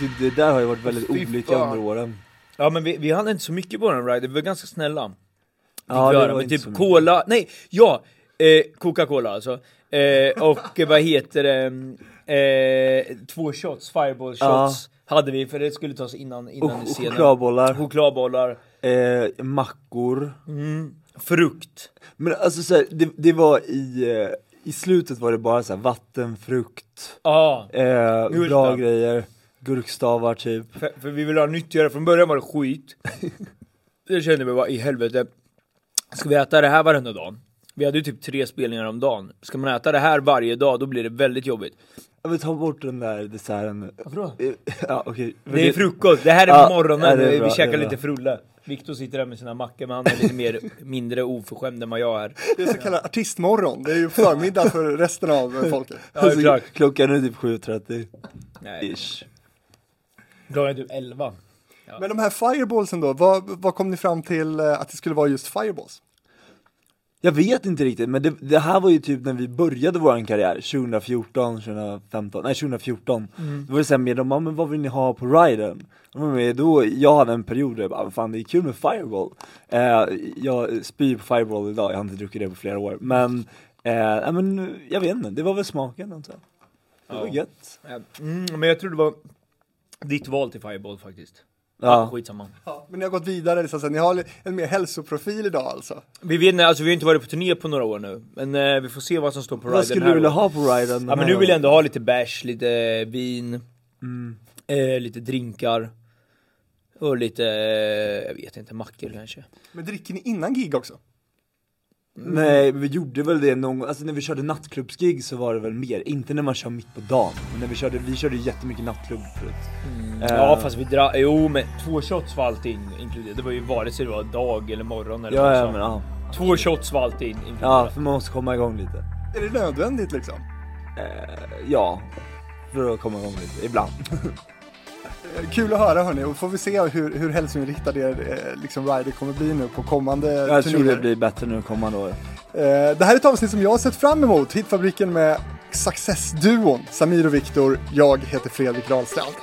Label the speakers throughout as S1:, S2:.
S1: det, det där har ju varit väldigt
S2: Fy
S1: olika
S2: fan.
S1: under åren.
S3: Ja men vi, vi hade inte så mycket på den ride, vi var ganska snälla.
S1: Ja, det var
S3: men
S1: inte
S3: typ
S1: så
S3: cola, nej, ja! Eh, Coca-Cola alltså. Eh, och vad heter det? Eh, två shots, fireball shots hade vi för det skulle tas innan, innan
S1: Och
S3: scenen.
S1: chokladbollar,
S3: Chokladbollar.
S1: eh, mackor.
S3: Mm. Frukt.
S1: Men alltså så här, det, det var i, eh, i slutet var det bara så här vatten, frukt,
S3: Ja.
S1: eh, bra grejer, gurkstavar typ.
S3: För, för vi ville ha nyttigare, från början var det skit. det kände vi bara i helvete. Ska vi äta det här varenda dag? Vi hade ju typ tre spelningar om dagen. Ska man äta det här varje dag då blir det väldigt jobbigt.
S1: Jag vill ta bort den där desserten.
S3: Varför då?
S1: Ja. Men
S3: Det är frukost, det här är
S1: Ja,
S3: morgonen,
S1: ja, är
S3: vi
S1: bra,
S3: käkar
S1: det är
S3: lite frulle. Viktor sitter där med sina mackor men han är lite mer, mindre oförskämd än vad jag är.
S2: Det är så kallad artistmorgon, det är ju förmiddag för resten av folket.
S3: Ja
S1: Alltså, klockan är typ 7.30
S3: Nej,
S1: ish.
S3: Klockan är typ 11.
S2: Men de här fireballsen då, vad, vad kom ni fram till eh, att det skulle vara just fireballs?
S1: Jag vet inte riktigt, men det, det här var ju typ när vi började våran karriär, 2014, 2015, nej 2014 Då var det såhär med dem, "Ja, men vad vill ni ha på riden? Då då, jag hade en period där jag bara, fan det är kul med Fireball eh, Jag spyr på Fireball idag, jag har inte druckit det på flera år, men, eh, ja, men jag vet inte, det var väl smaken antar jag Det var
S3: Ja.
S1: gött
S3: Mm, men jag tror det var ditt val till Fireball faktiskt.
S1: Ja,
S3: Skitsamma.
S2: Ja, men ni har gått vidare, så att säga. ni har en mer hälsoprofil idag alltså.
S3: Vi vet alltså vi har inte varit på turné på några år nu. Men eh, vi får se vad som står på riden
S1: vad skulle
S3: här
S1: du vilja ha på riden?
S3: Ja men nu vill jag ändå ha lite bärs, lite vin,
S1: mm.
S3: eh, lite drinkar. Och lite, eh, jag vet inte, mackor kanske.
S2: Men dricker ni innan gig också?
S1: Nej, vi gjorde väl det någon gång, alltså när vi körde nattklubbsgig så var det väl mer, inte när man kör mitt på dagen, men när vi körde, vi körde jättemycket nattklubb förut. Eh,
S3: Ja fast vi drar, jo men två shots var alltid in, inkluderat. Det var ju vare sig det var dag eller morgon eller
S1: Ja,
S3: vad
S1: ja men ja,
S3: Två shots var alltid in,
S1: ja
S3: inkluderat.
S1: för man måste komma igång lite.
S2: Är det nödvändigt liksom?
S1: eh, Ja, för att komma igång lite, ibland.
S2: Eh, Kul att höra hörni, och får vi se hur, hur hälsoinriktad er eh, liksom, rider kommer bli nu på kommande
S1: Jag tror
S2: turnéer.
S1: det blir bättre nu kommande år
S2: Eh, Det här är ett avsnitt som jag har sett fram emot, Hitfabriken med Success-duon Samir och Viktor. Jag heter Fredrik Rahlstrand.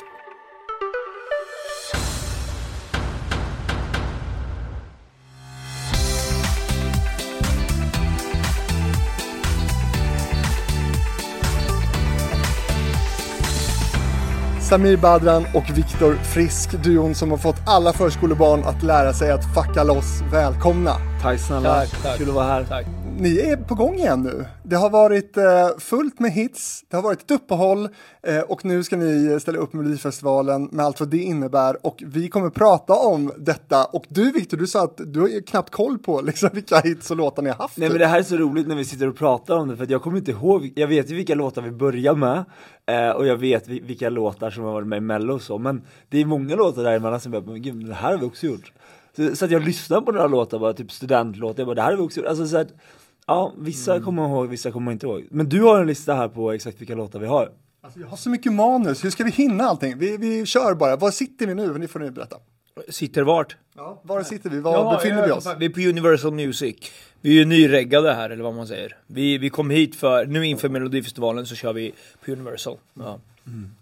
S2: Samir Badran och Viktor Frisk, duon som har fått alla förskolebarn att lära sig att fucka loss. Välkomna!
S1: Tack snälla,
S3: Tack, tack.
S1: kul att vara här
S3: Tack.
S2: Ni är på gång igen nu. Det har varit eh, fullt med hits, det har varit ett uppehåll eh, och nu ska ni ställa upp Melodifestivalen med allt vad det innebär och vi kommer prata om detta och du Viktor, du sa att du har ju knappt koll på liksom, vilka hits och låtar ni har haft.
S1: Nej men det här är så roligt när vi sitter och pratar om det för att jag kommer inte ihåg, jag vet ju vilka låtar vi börjar med eh, och jag vet vi- vilka låtar som har varit med i mello och så men det är många låtar däremellan som jag bara, men gud det här har vi också gjort Så, så att jag lyssnar på några låtar bara, typ studentlåtar, jag bara det här har vi också gjort, alltså så att Ja, vissa kommer ihåg, vissa kommer inte ihåg. Men du har en lista här på exakt vilka låtar vi har.
S2: Alltså, jag har så mycket manus, hur ska vi hinna allting? Vi, vi kör bara, var sitter vi nu? Ni får ni berätta.
S3: Sitter vart?
S2: Ja, var sitter vi? Var
S3: Ja,
S2: befinner
S3: ja,
S2: vi oss?
S3: Vi är på Universal Music. Vi är ju nyreggade här eller vad man säger. Vi, vi kom hit för, nu inför Melodifestivalen så kör vi på Universal. Ja.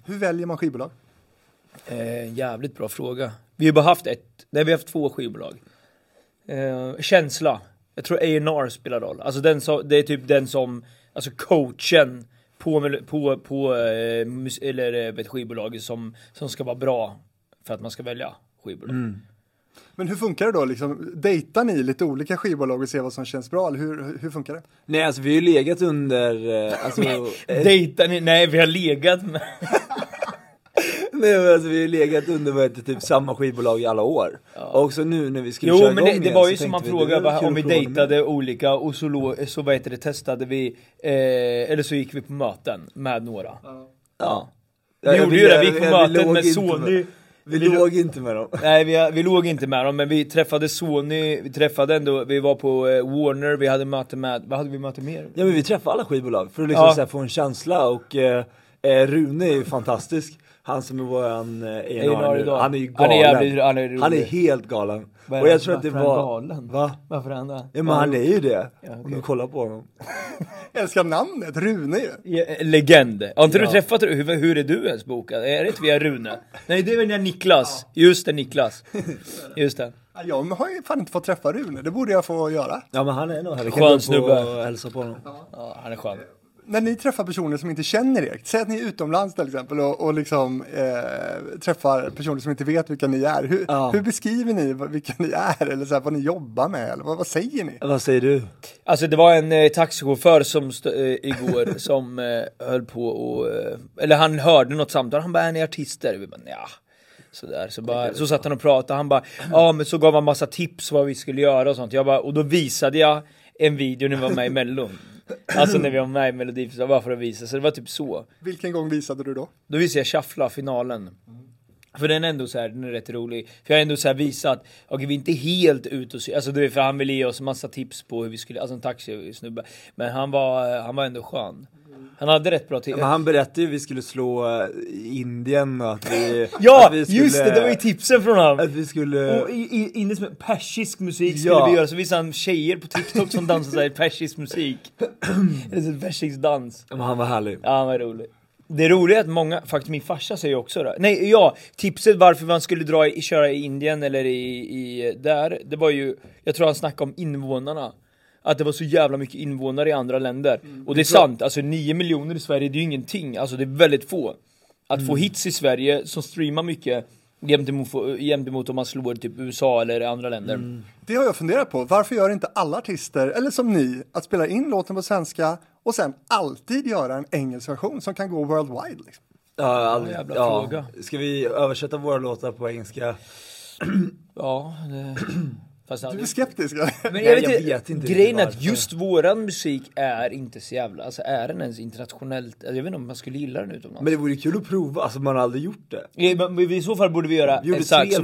S2: Hur väljer man skivbolag?
S3: Eh, jävligt bra fråga. Vi har bara haft ett, nej vi har haft två skivbolag. Eh, känsla. Jag tror A&R spelar roll. Alltså den som, det är typ den som, alltså coachen på, på, på eh, eller eh, vet, skivbolaget som, som ska vara bra för att man ska välja skivbolag.
S2: Men hur funkar det då? Liksom, dejtar ni lite olika skivbolag och ser vad som känns bra? Eller hur, hur funkar det?
S1: Nej alltså vi har ju legat under, eh, alltså,
S3: Dejtar ni? Nej vi har legat med
S1: nej men alltså vi har ju legat under vad heter, typ samma skivbolag i alla år. Och så nu när vi skulle köra
S3: Jo men
S1: igång
S3: det, det var ju som man frågade
S1: kul
S3: om vi
S1: prova med.
S3: dejtade olika och så, lo, så vad heter det, testade vi, eh, eller så gick vi på möten med några.
S1: Ja.
S3: Vi gjorde ju det, vi gick på möten med Sony.
S1: Vi,
S3: Vi
S1: låg inte med dem.
S3: Nej vi, vi låg inte med dem men vi träffade Sony, vi träffade ändå, vi var på eh, Warner, vi hade möte med, vad hade vi möte mer?
S1: Ja men vi träffade alla skivbolag för att liksom
S3: Ja.
S1: så här, få en känsla och eh, eh, Rune är ju fantastisk Han som är våran eh,
S3: A&R
S1: nu,
S3: idag.
S1: han är ju
S3: Han
S1: galen.
S3: är jävligt- han är.
S1: Han är helt galen.
S3: Men
S1: Och jag tror att det
S3: varför är han
S1: var...
S3: galen?
S1: Va?
S3: Varför är han det?
S1: Ja men han är ju det.
S3: Ja, okej.
S1: Om du kollar på honom.
S2: Jag älskar namnet, Rune ju.
S3: Ja, Legend. Har inte
S1: Ja.
S3: du träffat hur, hur är du ens bokad? Är det inte via Rune? Nej det är väl Niklas. Just det Niklas. Just det.
S2: Ja, Jag har ju fan inte fått träffa Rune, det borde jag få göra.
S1: Ja men han är nog här.
S3: Skön snubbe.
S1: hälsa på honom.
S3: Ja, han är skön.
S2: När ni träffar personer som inte känner er, säg att ni är utomlands till exempel och, och liksom eh, träffar personer som inte vet vilka ni är. Hur,
S1: Ja.
S2: hur beskriver ni vilka ni är eller så här, vad ni jobbar med? Eller vad, vad säger ni?
S1: Vad säger du?
S3: Alltså det var en eh, taxichaufför som eh, igår som eh, höll på och, eh, eller han hörde något samtal, han bara är ni artister? Vi bara ja. Sådär, så, bara, så satt han och pratade, han bara ja men så gav han massa tips vad vi skulle göra och sånt. Jag bara, och då visade jag en video när vi var med i mellon. Alltså när vi var med i melodifestivalen, bara för att visa, så det var typ så.
S2: Vilken gång visade du då?
S3: Då visade jag Shuffla finalen. För den är ändå så här, den är rätt rolig. För jag har ändå så här visat, okej vi är inte helt ute och alltså du vet för han ville ge oss massa tips på hur vi skulle, alltså en taxisnubbe. Men han var, han var ändå skön. Han hade rätt bra tips.
S1: Men han berättade ju att vi skulle slå eh, Indien och att vi...
S3: Ja!
S1: att vi skulle,
S3: Just det, det var ju tipsen från honom!
S1: Att vi skulle...
S3: Och i, i, inne som persisk musik skulle
S1: Ja.
S3: vi göra, så visade han tjejer på TikTok som dansade såhär persisk musik. Eller så persisk dans.
S1: Men han var härlig.
S3: Ja, han var rolig. Det roliga är att många, faktiskt min farsa säger också det. Nej, ja, tipset varför man skulle dra i, köra i Indien eller i, i där, det var ju, jag tror han snackade om invånarna. Att det var så jävla mycket invånare i andra länder. Och det är sant, alltså 9 miljoner i Sverige, det är ju ingenting. Alltså det är väldigt få. Att få hits i Sverige som streamar mycket gentemot, gentemot om man slår typ USA eller andra länder.
S2: Det har jag funderat på. Varför gör inte alla artister, eller som ni, att spela in låten på svenska och sen alltid göra en engelsk version som kan gå worldwide? Liksom?
S1: Ja, aldrig,
S3: Jävla
S1: ja.
S3: fråga.
S1: Ska vi översätta våra låtar på engelska?
S3: Ja, det... Fast
S2: Du är skeptisk.
S3: Men jag vet,
S1: jag
S3: inte,
S1: vet inte
S3: grejen är att just våran musik är inte så jävla, alltså är den ens internationellt, alltså, jag vet inte om man skulle gilla den utomlands.
S1: Men det vore ju kul att prova, alltså man har aldrig gjort det.
S3: Ja, men I så fall borde vi göra
S1: gjorde
S3: en sax
S1: tre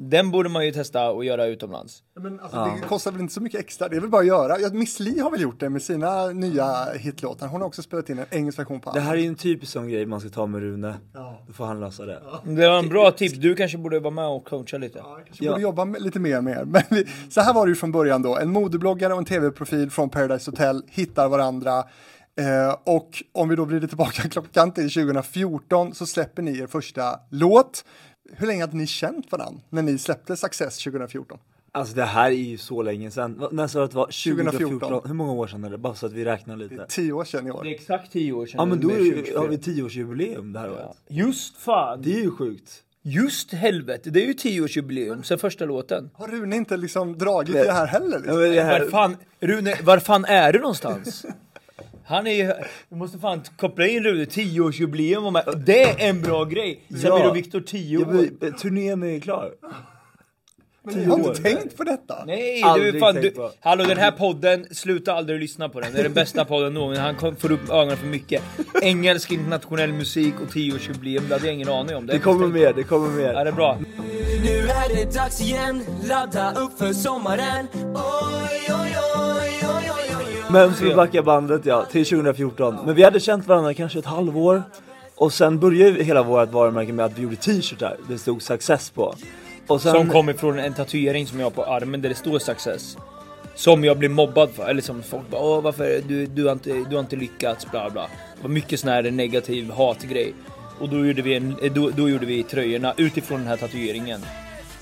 S3: den borde man ju testa och göra utomlands.
S2: Men alltså, Det kostar väl inte så mycket extra, det är väl bara att göra. Ja, Miss Li har väl gjort det med sina nya hitlåtar. Hon har också spelat in en engelsk version på
S1: Det här är
S2: allt.
S1: ju en typisk sån grej man ska ta med Rune.
S2: Ja.
S1: Då får han lösa det.
S3: Det var en bra tips, du kanske borde vara med och coacha lite.
S2: Kanske borde jobba med, lite mer med er. Men vi, så här var det ju från början då. En modebloggare och en tv-profil från Paradise Hotel hittar varandra. Eh, och om vi då vrider tillbaka klockan till 2014 så släpper ni er första låt. Hur länge hade ni känt varandra när ni släppte Success 2014?
S1: Alltså det här är ju så länge sedan. När sa du att det var? 2014?
S2: 2014.
S1: Hur många år sedan är det? Bara så att vi räknar
S2: Det är
S1: lite.
S2: tio år sedan i år.
S3: Det är exakt 10 år sedan.
S1: Ja men då
S3: 2023.
S1: har vi tioårsjubileum det här året.
S3: Just fan!
S1: Det är ju sjukt.
S3: Just helvete, det är ju 10-årsjubileum sen första låten.
S2: Har Rune inte liksom dragit i det här heller?
S1: Ja,
S2: Liksom?
S1: men det här,
S3: Var fan, Rune, var fan är du någonstans? Han är ju, vi måste fan koppla in Rune, 10-årsjubileum och med. Det är en bra grej! Samir
S1: Ja.
S3: och Viktor 10
S1: ja,
S3: år.
S1: men, turnén är klar.
S2: Men ni har
S1: år.
S2: inte tänkt på detta?
S3: Nej,
S1: Aldrig
S3: du, fan,
S1: tänkt
S3: du,
S1: på.
S3: hallå den här podden, sluta aldrig lyssna på den. Det är den bästa podden någonsin. Han kom, får upp ögonen för mycket. Engelsk internationell musik och 10-årsjubileum, det hade jag ingen aning om.
S1: Det kommer mer, det kommer
S3: Ja,
S1: mer.
S3: det är bra.
S4: Nu är det dags igen, ladda upp för sommaren oj, oj, oj, oj, oj.
S1: Men så vi backar bandet ja, till 2014. Men vi hade känt varandra kanske ett halvår. Och sen började hela vårt varumärke med att vi gjorde t-shirtar. Det stod success på. Och sen,
S3: Som kom ifrån en tatuering som jag har på armen där det står success. Som jag blev mobbad för, eller som folk bara Åh, varför, du, du, har inte, du har inte lyckats, bla bla. Det var mycket sån här negativ hatgrej. Och då gjorde vi, en, eh, då, då gjorde vi tröjorna utifrån den här tatueringen.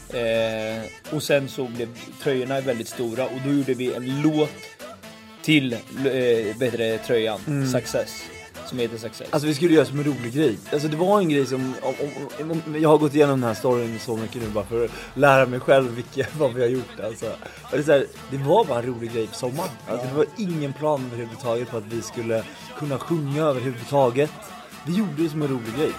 S3: Eh, och sen så blev tröjorna väldigt stora och då gjorde vi en låt till eh, det, tröjan, Success. Som heter Success.
S1: Alltså vi skulle göra som en rolig grej. Alltså det var en grej som, om, om, om, jag har gått igenom den här storyn så mycket nu bara för att lära mig själv vilka, vad vi har gjort alltså. Och det, är så här, det var bara en rolig grej på sommaren. Alltså det var ingen plan överhuvudtaget på att vi skulle kunna sjunga överhuvudtaget. Vi gjorde det som en rolig grej.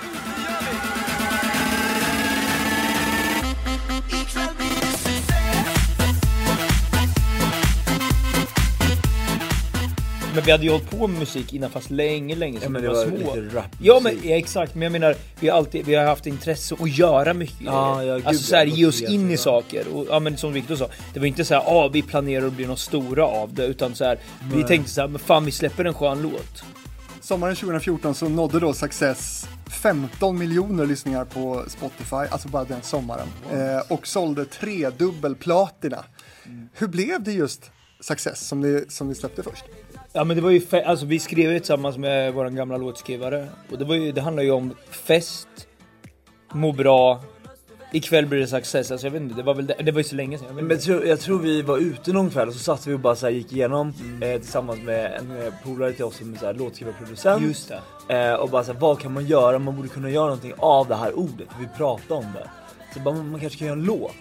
S3: Men vi hade ju hållit på med musik innan fast länge, länge
S1: Ja,
S3: sedan
S1: men
S3: vi
S1: det
S3: var,
S1: var
S3: små.
S1: lite rap
S3: Ja men ja, exakt, men jag menar vi har alltid vi har haft intresse att göra mycket
S1: Ja, ja, gud,
S3: Alltså såhär
S1: ja,
S3: ge oss in i saker. Och, ja men som Viktor sa, det var inte såhär ah vi planerar att bli något stora av det utan såhär vi tänkte såhär men fan vi släpper en skön låt.
S2: Sommaren 2014 så nådde då Success 15 miljoner lyssningar på Spotify, alltså bara den sommaren. Eh, och sålde tredubbel platina. Hur blev det just Success som ni, som ni släppte först?
S3: Ja men det var ju, fe- alltså vi skrev ju tillsammans med våran gamla låtskrivare. Och det var ju, det handlar ju om fest, må bra, ikväll blir det success. Alltså jag vet inte, det var väl det, det var ju så länge sedan. Jag
S1: Men jag tror, jag tror vi var ute någon kväll och så satt vi och bara så här gick igenom eh, tillsammans med en eh, polare till oss som är så här låtskrivarproducent.
S3: Just.
S1: Eh, och bara så här, vad kan man göra? Man borde kunna göra någonting av det här ordet, för vi pratar om det. Så bara, man kanske kan göra en låt.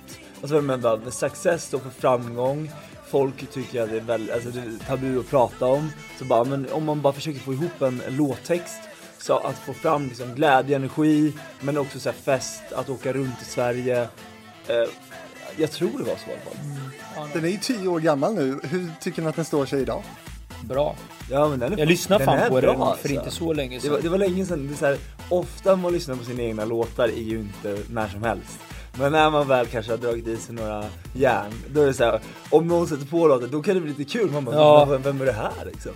S1: Och så var det med, bara, success står för framgång, folk tycker att det är väldigt, alltså det är tabu att prata om. Så bara, men om man bara försöker få ihop en, en låttext, så att få fram liksom glädje, energi, men också så här fest, att åka runt i Sverige. Eh, jag tror det var så i alla fall.
S2: Den är ju tio år gammal nu. Hur tycker ni att den står sig idag?
S3: Bra.
S1: Ja, men den är,
S3: Jag lyssnade
S1: den
S3: fan på
S1: bra,
S3: den för
S1: alltså.
S3: inte så länge
S1: Det
S3: sedan.
S1: var, det var länge sedan, det är så här, ofta man lyssnar på sina egna låtar är ju inte när som helst. Men när man väl kanske har dragit i sig några järn, då är det så här, om någon sätter på låten då kan det bli lite kul. Man bara,
S3: Ja.
S1: vem är det här liksom?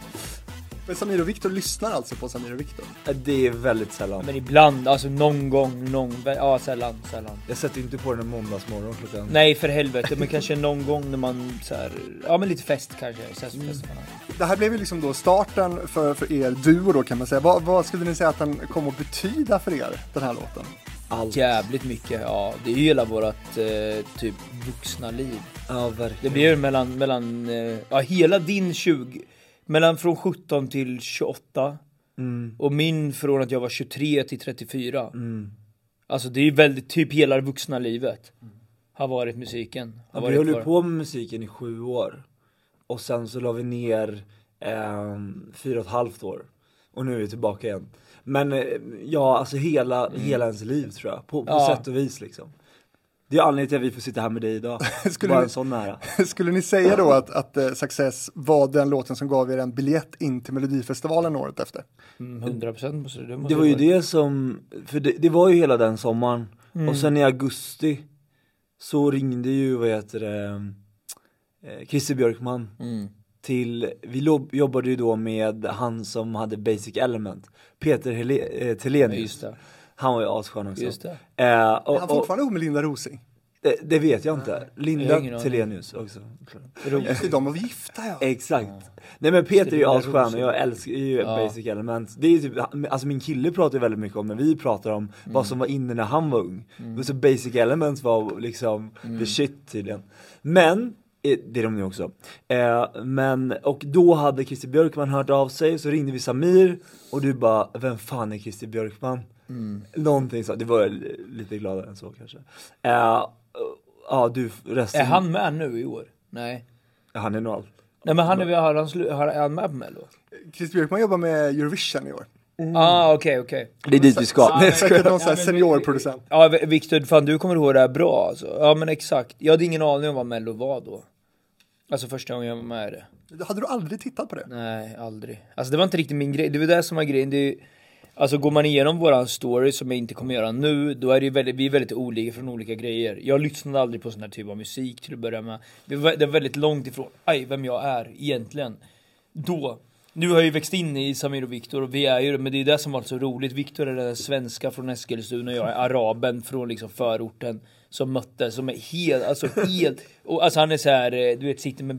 S2: Men Samir och Viktor lyssnar alltså på Samir och Viktor.
S1: Det är väldigt sällan.
S3: Men ibland, alltså någon gång, någon, ja sällan, sällan.
S1: Jag sätter inte på den en måndagsmorgon klockan.
S3: Nej för helvete, men kanske någon gång när man så här, ja men lite fest kanske. Fest,
S2: Det här blev ju liksom då starten för, för er duo då kan man säga. Vad, vad skulle ni säga att den kom att betyda för er, den här låten?
S1: Allt.
S3: Jävligt mycket, ja. Det är ju hela vårat eh, typ vuxna liv.
S1: Ja, verkligen.
S3: Det blir mellan, mellan, eh, ja hela din 20, mellan från 17 till 28
S1: Mm.
S3: och min från att jag var 23 till 34.
S1: Mm.
S3: Alltså det är ju väldigt, typ hela det vuxna livet. Har varit musiken. Har
S1: Ja, vi
S3: varit
S1: höll ju på med musiken i sju år. Och sen så la vi ner ehm, fyra och ett halvt år. Och nu är vi tillbaka igen. Men eh, ja, alltså hela, hela ens liv tror jag. På, på
S3: Mm. Ja.
S1: sätt och vis liksom. Det är anledningen till att vi får sitta här med dig idag.
S2: Skulle
S1: Bara
S2: ni-
S1: en sån nära.
S2: Skulle ni säga då att, att eh, Success var den låten som gav er en biljett in till Melodifestivalen året efter?
S3: Mm, 100% måste det, måste
S1: Det var ju det som, för det, det var ju hela den sommaren.
S3: Mm.
S1: Och sen i augusti så ringde ju, vad heter det, eh, Christer Björkman
S3: Mm.
S1: till, vi lob- jobbade ju då med han som hade Basic Element, Peter Hele- eh,
S3: Ja,
S1: Telenius.
S3: just det.
S1: Han var ju asskön också.
S3: Just det.
S1: Eh,
S2: Är
S1: och,
S2: han
S1: och,
S2: fortfarande ihop med Linda Rosing?
S1: det, det vet jag inte. Linda. Telenius också.
S2: Just det, de var gifta ja.
S1: Exakt. Nej men Peter är ju asskön och jag älskar ju
S3: Ja.
S1: Basic Element. Det är typ, alltså min kille pratar ju väldigt mycket om när vi pratar om
S3: Mm.
S1: vad som var inne när han var ung. Men så Basic Elements var liksom
S3: Mm.
S1: the shit tydligen. Men, eh, det är de nu också. Eh, men, och då hade Christer Björkman hört av sig, så ringde vi Samir och du bara, vem fan är Christer Björkman?
S3: Mm.
S1: Någonting så, det var jag lite gladare än så kanske. Eh, Ja du, resten,
S3: Är han med nu i år? Nej.
S1: han är nog allt.
S3: Nej men han är, har han, slu- har, är han med på mello?
S2: Christer Björkman jobbar med Eurovision i år.
S3: Ah okej okej.
S1: Det är dit vi ska.
S3: Ja, men-
S2: Säkert någon sån här seniorproducent.
S3: Ja Viktor, fan du kommer ihåg det här bra alltså. Ja men exakt. Jag hade ingen aning om vad mello var då. Alltså första gången jag var med i det.
S2: Hade du aldrig tittat på det?
S3: Nej, aldrig. Alltså det var inte riktigt min grej. Det var det som var grejen. Det är, alltså går man igenom våran story som jag inte kommer göra nu, då är det väldigt, vi är väldigt olika från olika grejer. Jag lyssnade aldrig på sån här typ av musik till att börja med. Det var, väldigt långt ifrån, aj, vem jag är egentligen. Då. Nu har jag ju växt in i Samir och Viktor och vi är ju men det är det som varit så roligt. Viktor är den där svenska från Eskilstuna och jag är araben från liksom förorten som möttes, som är helt, alltså helt, och alltså han är så här, eh, du vet sitter med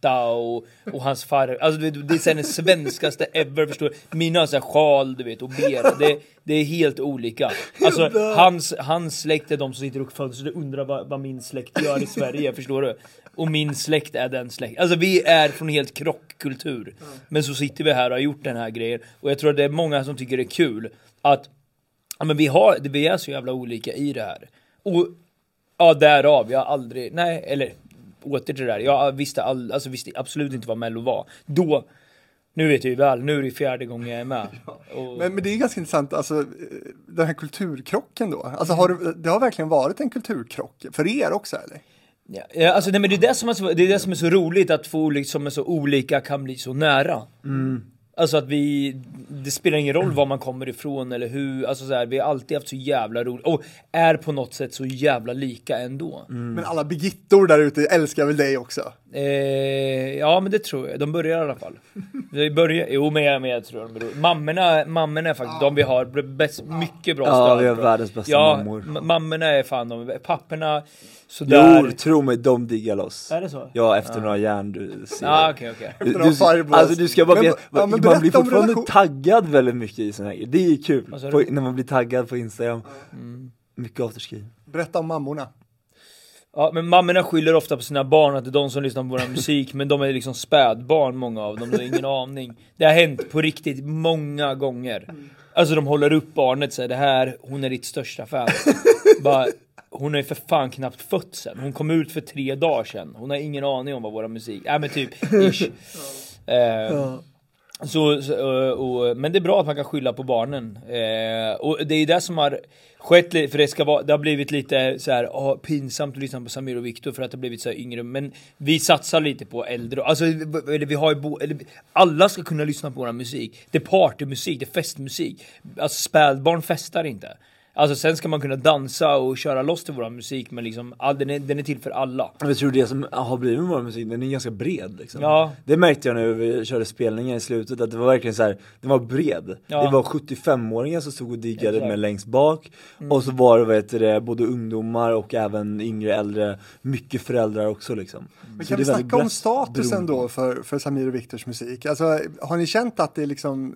S3: Birgitta och, och hans far, alltså du vet, det är så här den svenskaste ever förstår du? Mina har så här sjal du vet och ber, det, det är helt olika. Alltså hans, hans släkt är de som sitter och fönstrar och undrar vad, vad min släkt gör i Sverige, förstår du? Och min släkt är den släkt, alltså vi är från helt krockkultur. Men så sitter vi här och har gjort den här grejen och jag tror att det är många som tycker det är kul att Ja men vi har, vi är så jävla olika i det här. Och ja därav, jag har aldrig, nej eller åter till det där, jag visste, all, alltså, visste absolut inte vad mello var. Då, nu vet jag ju väl, nu är det fjärde gången jag är med. Och,
S2: Men, men det är ganska intressant, alltså den här kulturkrocken då. Alltså har det, det har verkligen varit en kulturkrock för er också eller?
S3: ja, alltså nej, men det är det, som är så, det är det som är så roligt, att två olika som är så olika kan bli så nära. Alltså att vi, det spelar ingen roll var man kommer ifrån eller hur, alltså så här, vi har alltid haft så jävla roligt och är på något sätt så jävla lika ändå.
S2: Men alla Birgittor där ute älskar väl dig också?
S3: Eh, ja men det tror jag, de börjar i alla fall. Vi börjar, jo men jag, men jag tror de börjar. Mammorna, mammorna är faktiskt de vi har bäst, mycket bra
S1: Ja,
S3: stöd.
S1: vi har
S3: bra.
S1: världens bästa
S3: ja,
S1: mammor.
S3: mammorna är fan de, papporna sådär.
S1: Jo, tro mig, de diggar loss.
S3: Är det så?
S1: Ja, efter några järn du ser.
S3: Ja okej okej.
S1: Du,
S2: Efter några fireballs.
S1: alltså du ska bara veta,
S2: ja,
S1: man blir fortfarande
S2: relation-
S1: taggad väldigt mycket i såna här. Det är kul,
S3: sa
S1: på, när man blir taggad på Instagram.
S3: Mm.
S1: Mycket afterski.
S2: Berätta om mammorna.
S3: Ja men mammorna skyller ofta på sina barn att det är de som lyssnar på vår musik men de är liksom spädbarn många av dem, de har ingen aning. Det har hänt på riktigt många gånger. Alltså de håller upp barnet och säger det här, hon är ditt största fan. Bara, hon är för fan knappt född sen, hon kom ut för tre dagar sedan. Hon har ingen aning om vad våra musik, ja men typ ish. Så, så, eh, och, och, men det är bra att man kan skylla på barnen. Eh, och det är ju det som har skett lite, för det, ska vara, det har blivit lite så här, oh, pinsamt att lyssna på Samir och Viktor för att det har blivit så här yngre. Men vi satsar lite på äldre, alltså eller vi har ju bo, eller, alla ska kunna lyssna på vår musik. Det är partymusik, det är festmusik. Alltså spädbarn festar inte. Alltså sen ska man kunna dansa och köra loss till vår musik men liksom, all, den, är, den är till för alla.
S1: Jag tror det som har blivit med vår musik, den är ganska bred liksom.
S3: Ja.
S1: Det märkte jag när vi körde spelningar i slutet, att det var verkligen så här, den var bred.
S3: Ja.
S1: Det var 75-åringar som stod och diggade
S3: Exakt. Mm.
S1: med längst bak, och så var det vad heter det, både ungdomar och även yngre, äldre, mycket föräldrar också liksom.
S2: Men
S1: Så
S2: kan
S1: det
S2: vi snacka om statusen då för, för Samir och Viktors musik? Alltså, har ni känt att det är liksom,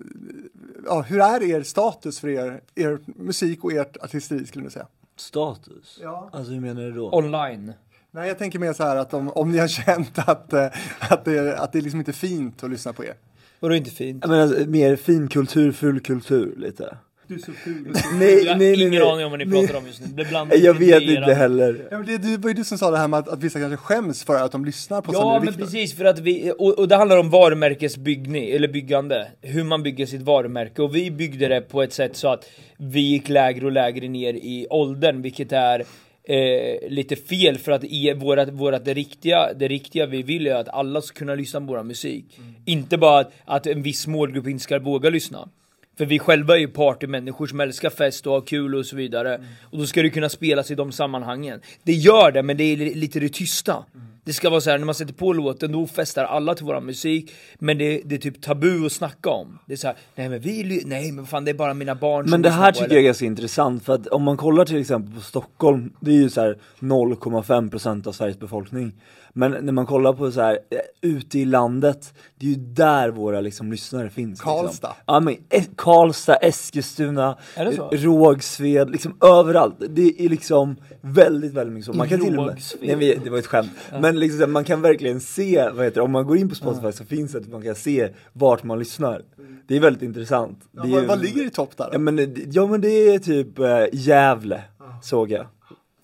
S2: ja, hur är er status för er, er musik och ert artisteri skulle ni säga?
S1: Status?
S2: Ja.
S1: Alltså hur menar du då?
S3: Online.
S2: Nej, jag tänker mer så här att om, om ni har känt att, eh, att, det, att det liksom inte är fint att lyssna på er.
S3: Vadå inte fint?
S1: Jag menar mer finkultur, fulkultur lite.
S3: Du är så ful.
S1: Nej,
S3: jag har
S1: nej, nej,
S3: ingen
S1: nej.
S3: aning om vad ni
S1: Nej.
S3: pratar om just nu. Det blandas
S1: Jag vet inte heller.
S2: Ja, men det, det var ju du som sa det här med att, att vissa kanske skäms för att de lyssnar på
S3: Ja
S2: och
S3: men
S2: Viktor.
S3: precis för att vi, och, och det handlar om varumärkesbyggning, eller byggande. Hur man bygger sitt varumärke och vi byggde det på ett sätt så att vi gick lägre och lägre ner i åldern vilket är eh, lite fel för att i vårat, vårat det, riktiga, det riktiga vi vill är att alla ska kunna lyssna på vår musik. Inte bara att, att en viss målgrupp inte ska våga lyssna. För vi själva är ju partymänniskor som älskar fest och har kul och så vidare. Och då ska det kunna spelas i de sammanhangen. Det gör det, men det är li- lite det tysta. Det ska vara så här när man sätter på låten, då festar alla till våran musik. Men det, det är typ tabu att snacka om. Det är så här, nej men vi, nej men fan det är bara mina barn som
S1: Men det här
S3: på,
S1: tycker
S3: eller-
S1: jag är ganska intressant för att om man kollar till exempel på Stockholm, det är ju så här 0,5% av Sveriges befolkning. Men när man kollar på så här eh, ute i landet, det är ju där våra liksom lyssnare finns.
S2: Karlstad.
S1: Liksom. Ja men eh, Karlstad, Eskilstuna,
S3: Är det så?
S1: eh, Rågsved, liksom överallt. Det är liksom väldigt, väldigt mycket så. Man kan till och med, nej det var ett skämt. Men liksom så här, man kan verkligen se, vad heter det, om man går in på Spotify så finns det att man kan se vart man lyssnar. Det är väldigt intressant.
S2: Ja,
S1: Det är
S2: vad, vad ligger i topp där?
S1: Ja
S2: då?
S1: men, det- ja men det är typ äh, Gävle, såg jag.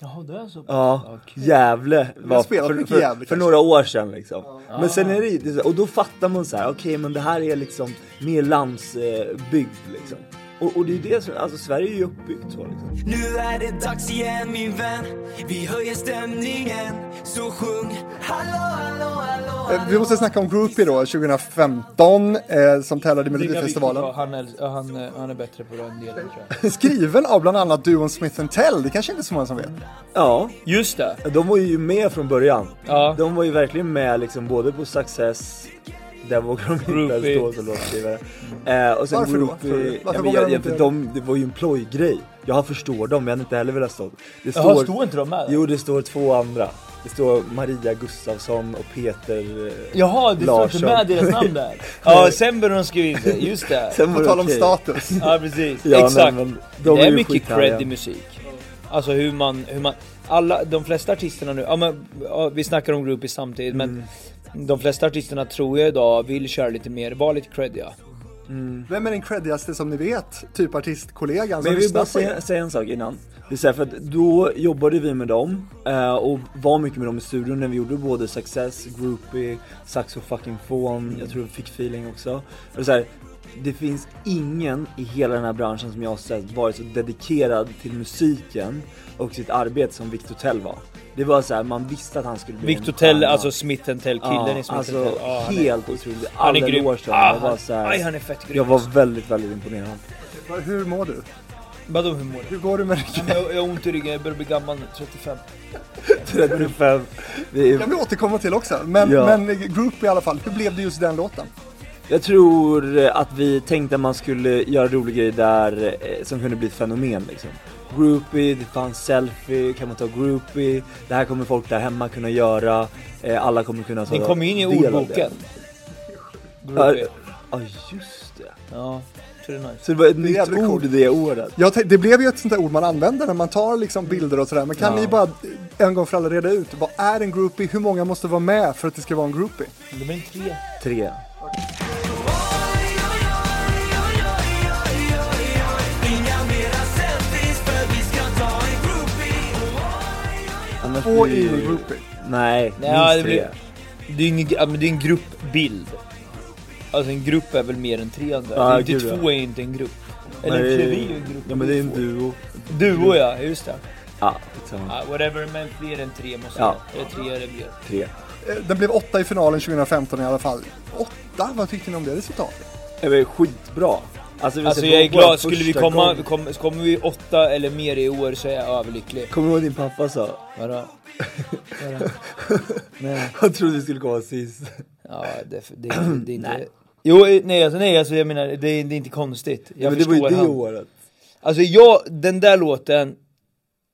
S3: Jaha, det är så.
S1: Ja,
S3: kul.
S1: Gävle var för, för,
S2: Gävle
S1: för några år sedan liksom. Men sen är det, och då fattar man så här: okej men det här är liksom mer landsbygd liksom. Och, och det är det som, alltså Sverige är ju uppbyggt så liksom.
S4: Nu är det dags igen min vän Vi höjer stämningen Så sjung Hallå, hallå, hallå,
S2: Eh, Vi måste snacka om Groupie då, 2015, eh, som tävlade i Melodifestivalen.
S3: Han är, han, är- han är bättre på den delen tror jag.
S2: Skriven av bland annat duon Smith Tell, det kanske inte är så många som vet.
S1: Ja,
S3: Just det!
S1: de var ju med från början.
S3: Ja.
S1: De var ju verkligen med liksom både på Success där vågar de inte
S3: Groupie.
S1: ens stå som låtskrivare. Eh, och sen
S2: Varför då?
S1: Groupie,
S2: Tror du? Varför
S1: ja, jag,
S2: de
S1: de, det var ju en plojgrej. Jag förstår dem, jag hade inte heller velat stå. Det
S3: Jaha,
S1: står,
S3: inte de med?
S1: jo det står två andra. Det står Maria Gustafsson och Peter eh,
S3: Jaha, det står
S1: Larsson.
S3: inte med deras namn där? Ja, sen började de skriva in det, just det.
S1: Sen var
S2: På tal om status.
S3: Ja precis,
S1: Ja,
S3: exakt.
S1: nej, men de
S3: det är
S1: ju
S3: mycket cred i musik. Alltså hur man, hur man, alla, de flesta artisterna nu, ja men ja, vi snackar om groupies samtidigt men de flesta artisterna tror jag idag vill köra lite mer, vara lite creddiga.
S2: Vem är den creddigaste som ni vet? Typ artistkollegan
S1: Men jag vill bara säga, säga en sak innan. Det är så här, för att då jobbade vi med dem eh, och var mycket med dem i studion när vi gjorde både Success, Groupie, Saxo fucking Fon, jag tror vi fick feeling också. Och det, är så här, det finns ingen i hela den här branschen som jag har sett varit så dedikerad till musiken och sitt arbete som Victor Tell var. Det var så här, man visste att han skulle bli
S3: Victor
S1: en
S3: Tell, alltså Smith Tell, killen
S1: ja,
S3: i Smith
S1: alltså,
S3: Tell. Ja, är-
S1: helt otroligt.
S3: Han är grym. Ah.
S1: Det var
S3: han,
S1: så här,
S3: aj, han är fett grym.
S1: Jag var väldigt, väldigt imponerad.
S2: Hur mår du?
S3: Vadå hur mår du?
S2: Hur går det med ryggen?
S3: Jag jag har ont i ryggen, jag börjar bli gammal nu, 35.
S1: 35. Det är,
S2: Jag vill återkomma till också, men,
S1: Ja.
S2: men Group i alla fall, hur blev det just den låten?
S1: Jag tror eh, att vi tänkte att man skulle göra roliga grejer där eh, som kunde bli ett fenomen liksom. Groupie, det fanns selfie, kan man ta groupie, det här kommer folk där hemma kunna göra, eh, alla kommer kunna ta
S3: Den kom in i
S1: det.
S3: ordboken.
S1: Ja,
S3: Groupie.
S1: ja just det.
S3: Ja, det är nice.
S1: Så det var ett
S2: är
S1: nytt ord det året.
S2: Tänkte- det blev ju ett sånt där ord man använder när man tar liksom bilder och sådär, men kan
S1: Ja.
S2: ni bara en gång för alla reda ut, vad är en groupie, hur många måste vara med för att det ska vara en groupie?
S3: Det blir en tre.
S1: Tre.
S4: Vi
S1: Annars
S2: Två
S1: blir
S2: en groupie.
S1: Nej,
S3: Nej,
S1: minst
S3: det blir- Det är ingen, ja, men det är en gruppbild. Alltså en grupp är väl mer än tre andra. Är inte
S1: gud, ja.
S3: två är inte en grupp. Eller
S1: Nej,
S3: en klöver är en grupp.
S1: Ja men det är en duo.
S3: Duo ja, just det.
S1: Ja.
S3: Ja, whatever, men fler än tre måste
S1: Ja.
S3: Eller tre eller mer.
S1: Tre.
S2: Eh, Den blev åtta i finalen 2015 i alla fall. Åtta? Vad tyckte ni om det resultatet?
S1: Det var skitbra. Alltså,
S3: Alltså jag är glad, skulle vi komma, kom, kommer vi åtta eller mer i år så är jag överlycklig.
S1: Kommer du ihåg din pappa sa?
S3: Vadå? Vadå? Nej.
S1: Han trodde vi skulle komma sist.
S3: Ja, det, det, det, det är inte...
S1: Nej.
S3: Jo, eh, nej alltså, nej alltså jag menar, det, det är inte konstigt. Jag
S1: men det var ju det
S3: han.
S1: året.
S3: Alltså jag, den där låten,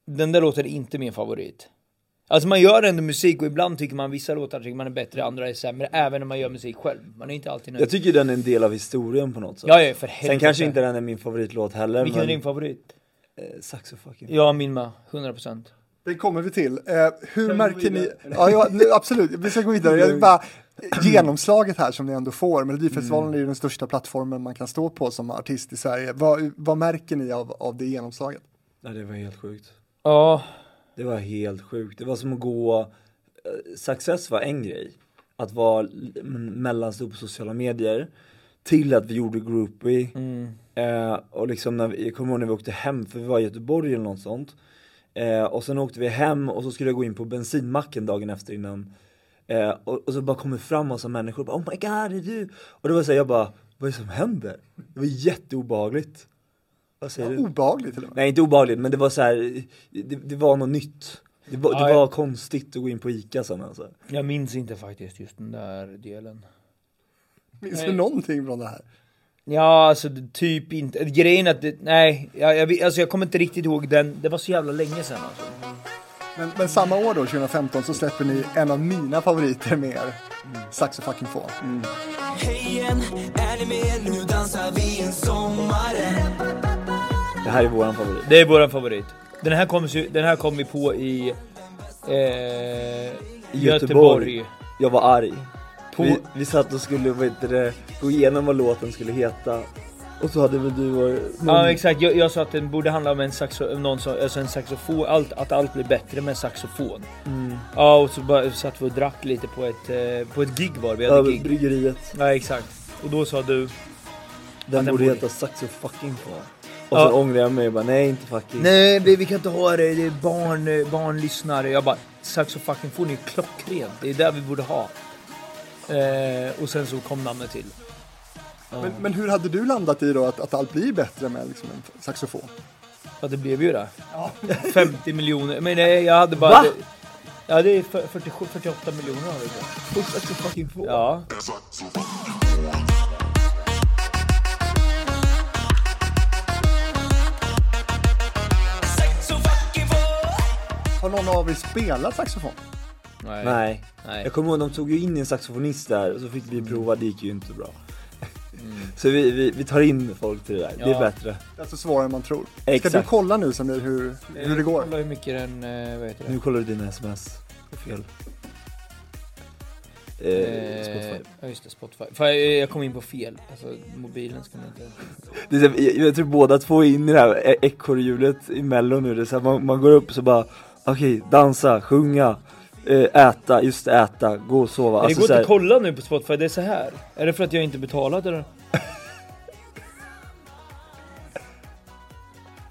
S3: den där låten är inte min favorit. Alltså man gör ändå musik och ibland tycker man vissa låtar tycker man är bättre, andra är sämre, även när man gör musik själv. Man är inte alltid nöjd.
S1: Jag tycker den är en del av historien på något sätt.
S3: Ja, ja, för helvete.
S1: Sen kanske inte den är min favoritlåt heller
S3: Vilken är
S1: men...
S3: din favorit?
S1: Eh, Saxo fucking.
S3: Ja, min med. 100%.
S2: Det kommer vi till. Eh, hur
S3: vi
S2: märker ni... Ja, ja absolut, vi ska gå vidare. Jag vill bara, genomslaget här som ni ändå får. Melodifestivalen är ju den största plattformen man kan stå på som artist i Sverige. Vad, vad märker ni av, av det genomslaget?
S1: Ja, det var helt sjukt.
S3: Ja,
S1: Det var helt sjukt. Det var som att gå... eh, Success var en grej. Att vara mellanstor på sociala medier. Till att vi gjorde groupie.
S3: mm.
S1: Eh, och liksom när vi, jag kommer ihåg när vi åkte hem, för vi var i Göteborg eller något sånt. Eh, och sen åkte vi hem och så skulle jag gå in på bensinmacken dagen efter innan. Eh, och, och så bara kommer fram massa människor och bara, Oh my god, är det du? Och det var så här, jag bara, vad är det som händer? Det var jätteobehagligt. Vad säger du?
S2: Obehagligt till och med.
S1: Nej inte obehagligt men det var så här, det, det var något nytt. Det var,
S3: Ja,
S1: det var
S3: jag-
S1: konstigt att gå in på Ica sen alltså.
S3: jag minns inte faktiskt just den där delen.
S2: Minns
S3: Nej.
S2: du någonting från det här?
S3: Ja, alltså det- typ inte. Grejen är att det, nej, jag, jag, alltså, jag kommer inte riktigt ihåg den. Det var så jävla länge sedan alltså.
S2: Men, men samma år då, 2015, så släpper ni en av mina favoriter med er. Saxo fucking få.
S4: Hej igen, är ni med? Nu dansar vi en sommaren
S1: Det här är våran favorit.
S3: Det är våran favorit. Den här kom, den här kom vi på i eh, Göteborg.
S1: Jag var arg.
S3: På,
S1: Vi, vi satt och skulle, vad heter det, gå igenom vad låten skulle heta. Och så hade väl du och
S3: Ja exakt, jag, jag sa att den borde handla om en, saxo, någon som, alltså en saxofon, allt, att allt blir bättre med en saxofon.
S1: mm,
S3: Ja och så bara, satt vi och drack lite på ett, eh, på ett gig var vi hade
S1: över
S3: gig.
S1: bryggeriet.
S3: Ja exakt. Och då sa du
S1: Den,
S3: den
S1: borde
S3: borde-
S1: heta Saxo fucking få. Och
S3: Ja.
S1: så ångrade jag mig och bara, nej inte fucking.
S3: Nej vi, vi kan inte ha det, det är barn, eh, barnlyssnare. Jag bara, saxofon är ju klockrent, det är det vi borde ha. Eh, och sen så kom namnet till.
S2: Men, men hur hade du landat i då att, att allt blir bättre med liksom en saxofon?
S3: Ja det blev ju det. 50 miljoner, men nej jag hade bara...
S1: Va?
S3: Ja det är för- 47, 48 miljoner har vi på.
S1: Och Saxo fucking få.
S3: Ja.
S2: Har någon av er spelat saxofon?
S3: Nej.
S1: Nej.
S3: Nej.
S1: Jag kommer ihåg, de tog ju in en saxofonist där och så fick vi prova, det gick ju inte bra. Så vi, vi, vi tar in folk till det där, det är
S3: Ja.
S1: bättre.
S2: Det är alltså svårare än man tror. Ska
S1: Exakt.
S2: du kolla nu Samir hur, hur det går?
S3: Kolla hur mycket den, eh, vad heter det?
S1: Nu kollar du dina sms. Det är fel. Eh, Spotify.
S3: Ja just det, Spotify. För jag, jag kom in på fel. Alltså mobilen ska man inte...
S1: Det är så, jag, jag tror båda två är inne i det här e- ekorrhjulet i mello nu. Det är så här, man, man går upp så bara, okej, dansa, sjunga, eh, äta, just äta, gå och sova.
S3: Men det
S1: Alltså,
S3: går
S1: så
S3: inte
S1: här,
S3: att kolla nu på Spotify, det är så här. Är det för att jag inte betalat eller?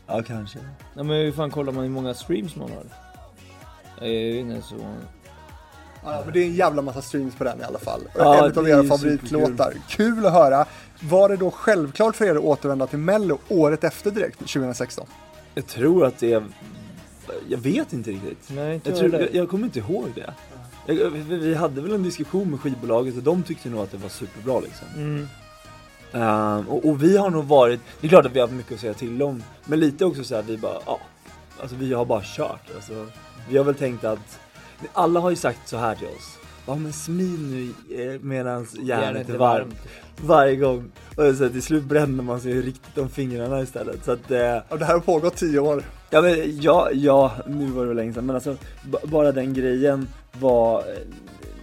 S1: ja kanske.
S3: Nej men hur fan kollar man hur många streams man har? Jag vet inte så...
S2: Ja, men det är en jävla massa streams på den i alla fall.
S1: Ja,
S2: en av era favoritlåtar. Kul att höra. Var det då självklart för er att återvända till Mello året efter direkt, 2016?
S1: Jag tror att det är, jag vet inte riktigt.
S3: Nej, inte
S1: Jag, tror, jag, jag kommer inte ihåg det. Jag, vi vi hade väl en diskussion med skivbolaget och de tyckte nog att det var superbra liksom.
S3: Mm.
S1: Ehm, och, och vi har nog varit, det är klart att vi har haft mycket att säga till om, men lite också så här, vi bara, ja, alltså vi har bara kört. Alltså, vi har väl tänkt att, alla har ju sagt så här till oss, ja men smid nu eh, medans järnet är varmt. Varje gång. Och så till slut bränner man sig riktigt om fingrarna istället. Så att, eh,
S2: Och det här har pågått tio år.
S1: Ja men ja, ja, nu var det väl länge sedan men alltså bara den grejen var, eh,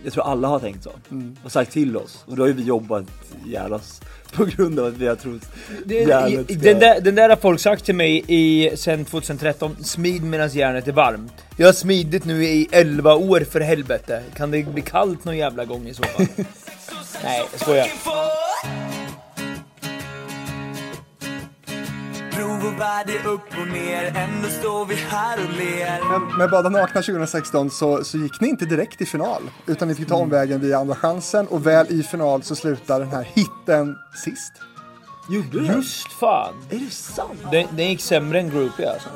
S1: jag tror alla har tänkt så.
S2: Mm.
S1: Och sagt till oss. Och då har ju vi jobbat ihjäl oss på grund av att vi har trott
S3: Det,
S1: ska-
S3: den, där, den där har folk sagt till mig i, sen 2013, smid medan järnet är varmt. Jag har smidit nu i 11 år för helvete. Kan det bli kallt någon jävla gång i så fall? Nej, jag skojar.
S4: Prov och värde upp och ner, ändå står vi här och ler
S2: Men med Bada Nakna 2016 så, så gick ni inte direkt till final. Utan ni fick ta omvägen via Andra chansen och väl i final så slutar den här hitten sist.
S1: Gjorde det?
S3: Just fan.
S1: Är det sant?
S3: Den, den gick sämre än Groupie alltså.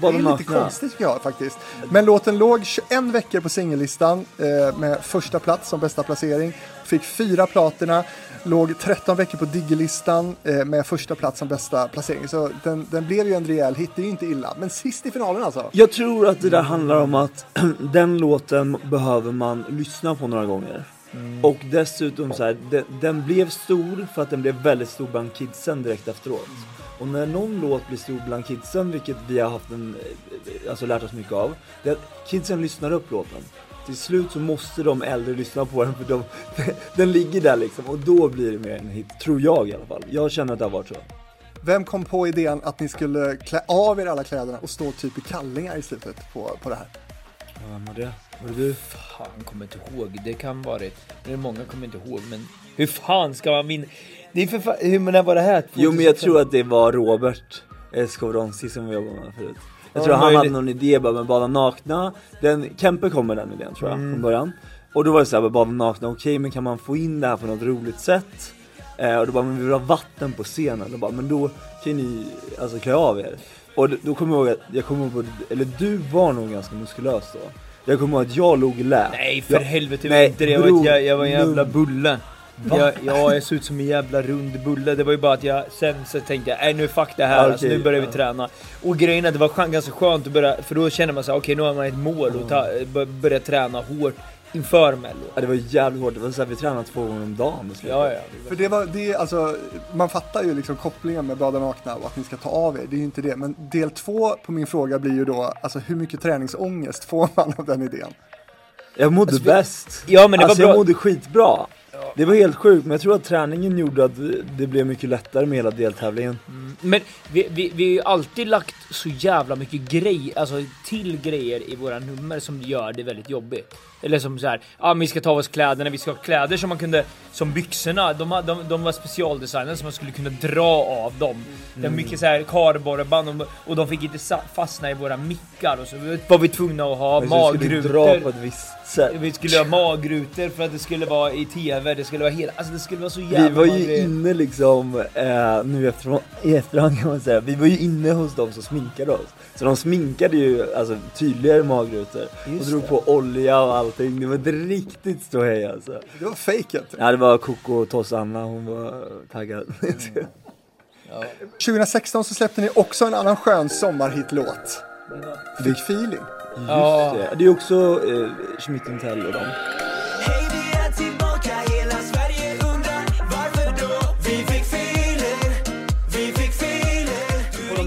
S2: Det
S1: Bara
S2: är lite
S1: nakna.
S2: konstigt tycker jag faktiskt. Men låten låg 21 veckor på singellistan eh, med första plats som bästa placering. Fick fyra platina, låg 13 veckor på diggelistan eh, med första plats som bästa placering. Så den, den blev ju en rejäl hit, det är ju inte illa. Men sist i finalen alltså.
S1: Jag tror att det där handlar om att den låten behöver man lyssna på några gånger. Och dessutom så här, den, den blev stor för att den blev väldigt stor bland kidsen direkt efteråt. Och när någon låt blir stor bland kidsen, vilket vi har haft en, eh, alltså lärt oss mycket av, det är att kidsen lyssnar upp låten. Till slut så måste de äldre lyssna på den för de, den ligger där liksom och då blir det mer en hit, tror jag i alla fall. Jag känner att det har varit så.
S2: Vem kom på idén att ni skulle klä av er alla kläderna och stå typ i kallingar i slutet på, på det här?
S1: Vem var det? Var det du?
S3: Fan, kommer inte ihåg. Det kan varit. Det är många kommer inte ihåg, men hur fan ska man vinna? Det är för fan, hur när var det här?
S1: Jo men jag tror att det var Robert Escovronsi som vi jobbade med förut. Jag
S3: Ja,
S1: tror han hade någon idé bara med bada nakna. Den, Kempe kom med den idén tror jag
S3: Mm.
S1: från början. Och då var det såhär, bara, bada nakna, okej men kan man få in det här på något roligt sätt? Eh, och då bara, men vi vill ha vatten på scenen. Och bara, men då kan ni alltså klä av er. Och då, kommer jag ihåg att, jag kommer ihåg eller du var nog ganska muskulös då. Jag kommer ihåg att jag låg lä.
S3: Nej för
S1: jag,
S3: helvete,
S1: nej,
S3: nej, inte det. Jag jag var en jävla bulle. Jag, ja, jag såg ut som en jävla rund bulle. Det var ju bara att jag sen så tänkte jag, nej nu fuck det här,
S1: Ja,
S3: alltså, nu börjar vi träna. Och grejen är att det var ganska skönt att börja, för då känner man sig okej nu har man ett mål och ta, bör- börja träna hårt inför mello.
S1: Ja, det var jävligt hårt, det var såhär, vi tränade två gånger om dagen.
S3: Ja, ja.
S2: För det var, det alltså, man fattar ju liksom kopplingen med Bada Nakna och att ni ska ta av er, det är ju inte det. Men del två på min fråga blir ju då, alltså hur mycket träningsångest får man av den idén?
S1: Jag mådde
S3: Alltså,
S1: bäst.
S3: Ja men det
S1: alltså
S3: var
S1: jag
S3: bra.
S1: mådde skitbra. Det var helt sjukt, men jag tror att träningen gjorde att det blev mycket lättare med hela deltävlingen. Mm.
S3: Men vi, vi, vi har ju alltid lagt så jävla mycket grej, alltså till grejer i våra nummer som gör det väldigt jobbigt. Eller som så här, ja men vi ska ta av oss kläderna, vi ska ha kläder som man kunde, som byxorna, de, de, de var specialdesignade så man skulle kunna dra av dem. Det var mycket så här kardborreband och, och de fick inte fastna i våra mickar och så var vi tvungna att ha
S1: Men du dra på
S3: magrutor.
S1: ett visst sätt.
S3: Vi skulle ha magrutor för att det skulle vara i TV, det skulle vara hela, alltså det skulle vara så jävla
S1: Vi var ju inne liksom, eh, nu efter, i efterhand kan man säga, vi var ju inne hos de som sminkade oss. Så de sminkade ju alltså tydligare magrutor och
S3: Just
S1: drog
S3: det.
S1: på olja och allting. Det var ett riktigt ståhej alltså.
S2: Det var fejket.
S1: Ja det var Coco Tossanna, hon var taggad.
S2: 2016 så släppte ni också en annan skön sommarhitlåt. Fick feeling.
S3: Ja.
S1: Just det. Det är också eh, Schmidt och dem.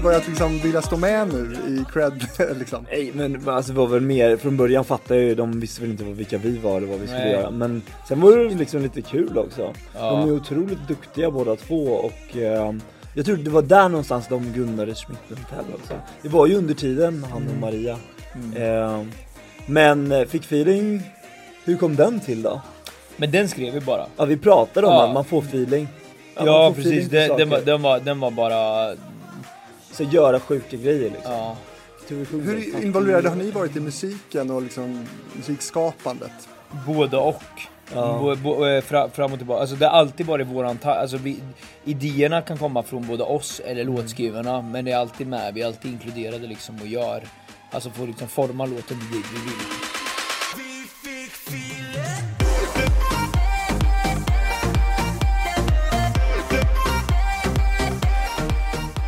S2: Börjat liksom vilja stå med nu i cred liksom.
S1: Nej men men alltså det var väl mer, från början fattade jag ju, de visste väl inte vad- vilka vi var eller vad vi skulle
S3: Nej.
S1: göra. Men sen var det liksom lite kul också.
S3: Ja.
S1: De är otroligt duktiga båda två och eh, jag tror det var där någonstans de grundade Schmidt-Tell också. Det var ju under tiden, han och Maria. Eh, men eh, fick feeling, hur kom den till då?
S3: Men den skrev vi bara.
S1: Ja vi pratade om
S3: Ja.
S1: att man får feeling.
S3: Ja,
S1: feeling
S3: precis, den, den, var,
S1: saker.
S3: den, var, den var bara...
S1: Så göra sjuka grejer liksom.
S3: Ja.
S2: Hur involverade har ni varit i musiken och liksom musikskapandet?
S3: Både och.
S1: Ja.
S3: Bo, bo, eh, fra, fram och tillbaka. Alltså det har alltid varit våran ta- alltså vi, Idéerna kan komma från både oss eller låtskrivarna, men det är alltid med. Vi är alltid inkluderade liksom och gör, alltså får liksom forma låten vi vill.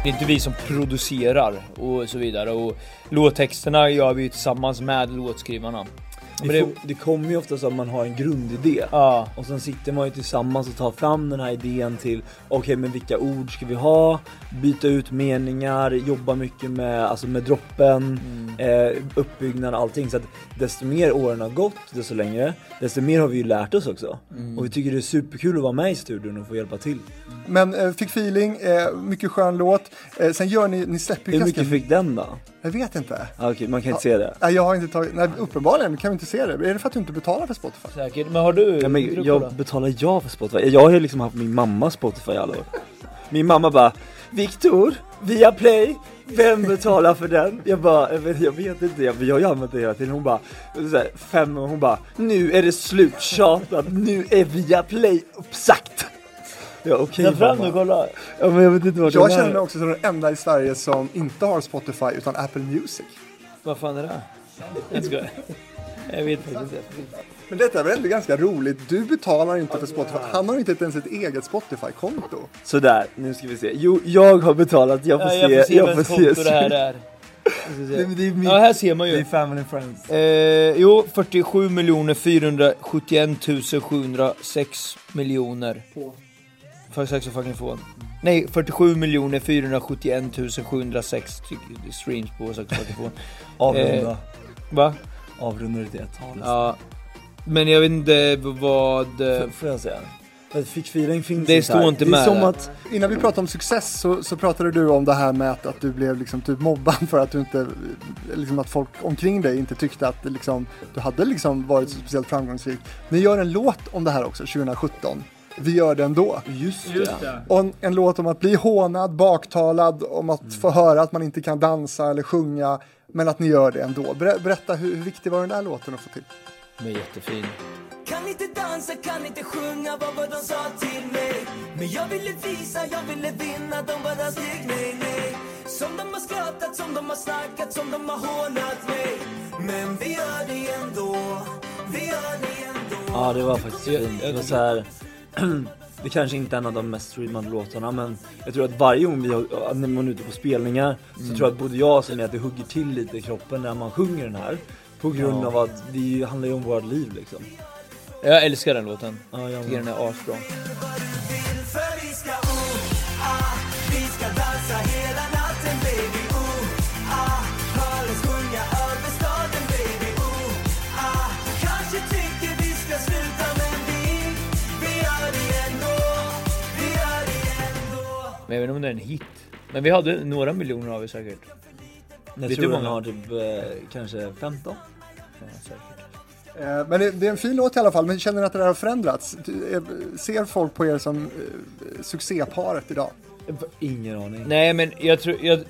S3: Det är inte vi som producerar och så vidare och låttexterna gör vi ju tillsammans med låtskrivarna. Men
S1: Det,
S3: det,
S1: det kommer ju ofta så att man har en grundidé.
S3: ja,
S1: Och sen sitter man ju tillsammans och tar fram den här idén till Okej men vilka ord ska vi ha? Byta ut meningar, jobba mycket med, alltså med droppen, eh, uppbyggnad och allting. Så att desto mer åren har gått, desto längre, desto mer har vi ju lärt oss också. Och vi tycker det är superkul att vara med i studion och få hjälpa till.
S2: Men eh, fick feeling, eh, mycket skön låt. Eh, sen gör ni, ni släpper ju
S1: Hur mycket fick den då?
S2: Jag vet inte.
S1: Ah, Okej, man kan inte se det.
S2: Nej, jag har inte tagit, nej uppenbarligen kan vi inte se det. Är det för att du inte betalar för Spotify?
S3: säkert. Men har du?
S1: Ja, men jag betalar ja för Spotify. Jag har ju liksom haft min mamma Spotify i alla år. Min mamma bara Viktor, via Play, vem betalar för den? Jag bara, jag vet, jag vet inte, jag, jag har ju använt det hela tiden. Hon bara, så här, fem år, hon bara, nu är det sluttjatat, nu är via Play uppsagt. Ja okej
S3: Ta fram och kolla.
S1: Ja men jag vet inte vart
S2: Jag känner
S1: är.
S2: mig också som den enda i Sverige som inte har Spotify utan Apple Music.
S3: Vad fan är det? Jag skojar. Jag vet faktiskt inte.
S2: Men detta är väl ändå ganska roligt. Du betalar inte för Spotify. Han har inte ens ett eget Spotify-konto.
S1: Sådär, nu ska vi se. Jo, jag har betalat, jag får
S3: Ja,
S1: se.
S3: jag får se
S1: jag
S3: vems
S1: får se.
S3: det här är.
S1: Men det är min,
S3: Ja, här ser man
S1: det är
S3: ju.
S1: family and friends.
S3: Eh, jo, 47 miljoner 471 706 miljoner. För saxofonen. Nej, 47 miljoner 471 706 ty- streams på saxofon.
S1: Avrunda.
S3: Eh, Va?
S1: Avrunda det till ett tal.
S3: Ja. Men jag vet inte vad...
S1: F- Får jag säga? För att Fick feeling finns
S3: Det
S1: inte här.
S3: står inte
S1: Det är
S3: med
S1: som
S3: där.
S1: att,
S2: Innan vi pratade om success så, så pratade du om det här med att, att du blev liksom typ mobbad för att du inte, liksom att folk omkring dig inte tyckte att liksom, du hade liksom varit så speciellt framgångsrik. Ni gör en låt om det här också 2017. Vi gör det ändå.
S1: just, det.
S2: Och en, en låt om att bli hånad, baktalad, om att få höra att man inte kan dansa eller sjunga, men att ni gör det ändå. Ber, berätta, hur, hur viktig var den där låten att få till?
S3: Men jättefin.
S4: Kan inte dansa, kan inte sjunga vad var de sa till mig Men jag ville visa, jag ville vinna, de bara skrek nej, nej Som de har skrattat, som de har snackat, som de har hånat mig Men vi gör det ändå, vi gör det ändå
S1: Ja det var faktiskt fint. Det var så här. Det kanske inte är en av de mest streamade låtarna men jag tror att varje gång vi har, när man är ute på spelningar så tror jag att både jag och Sven att det hugger till lite i kroppen när man sjunger den här. På grund
S3: Ja.
S1: av att det handlar ju om vårt liv liksom.
S3: Jag älskar den låten.
S1: Ja, jag
S3: Tycker den är asbra.
S4: Men
S3: jag vet inte om det är en hit. Men vi hade några miljoner av det säkert.
S1: Jag
S3: Vet
S1: tror
S3: du
S1: den
S3: många?
S1: har typ eh, kanske 15.
S3: Ja, säkert.
S2: Eh, Men det, det är en fin låt i alla fall, men känner ni att det där har förändrats? Du, eh, Ser folk på er som eh, succéparet idag?
S1: Ingen aning.
S3: Nej men jag tror, jag,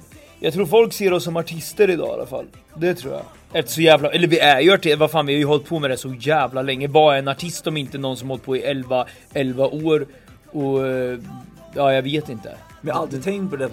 S3: jag tror folk ser oss som artister idag i alla fall. Det tror jag. Efter så jävla, eller vi är ju artister, vad fan vi har ju hållit på med det så jävla länge. Vad är en artist om inte någon som hållit på i 11, 11 år? Och eh, ja, jag vet inte.
S1: Men jag har alltid tänkt på det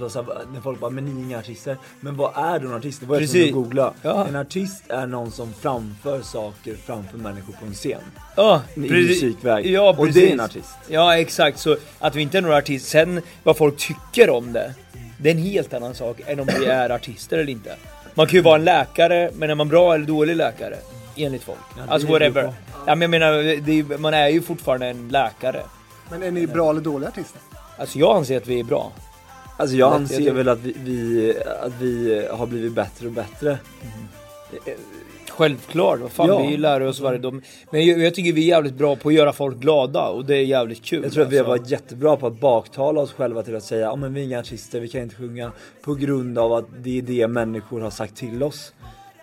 S1: när folk bara, men ni är inga artister. Men vad är då en artist? Det var jag
S3: Precis.
S1: tvungen att googla.
S3: Ja.
S1: En artist är någon som framför saker framför människor på en scen.
S3: Ja,
S1: I
S3: precis.
S1: musikväg.
S3: Ja,
S1: Och
S3: precis.
S1: det är en artist.
S3: Ja, exakt. Så att vi inte är några artister, sen vad folk tycker om det, det är en helt annan sak än om vi är artister eller inte. Man kan ju vara en läkare, men är man bra eller dålig läkare? Enligt folk.
S1: Ja,
S3: alltså whatever. Ja, men jag menar, det är, man är ju fortfarande en läkare.
S2: Men är ni bra eller dåliga artister?
S3: Alltså jag anser att vi är bra.
S1: Alltså jag
S3: Jag
S1: anser
S3: tror-
S1: väl att vi, vi, att vi har blivit bättre och bättre.
S3: Självklart, vad fan,
S1: Ja.
S3: vi lär oss varje dag. Men jag, jag tycker vi är jävligt bra på att göra folk glada och det är jävligt kul.
S1: Jag tror att vi har
S3: alltså.
S1: varit jättebra på att baktala oss själva till att säga ja men vi är inga artister, vi kan inte sjunga. På grund av att det är det människor har sagt till oss.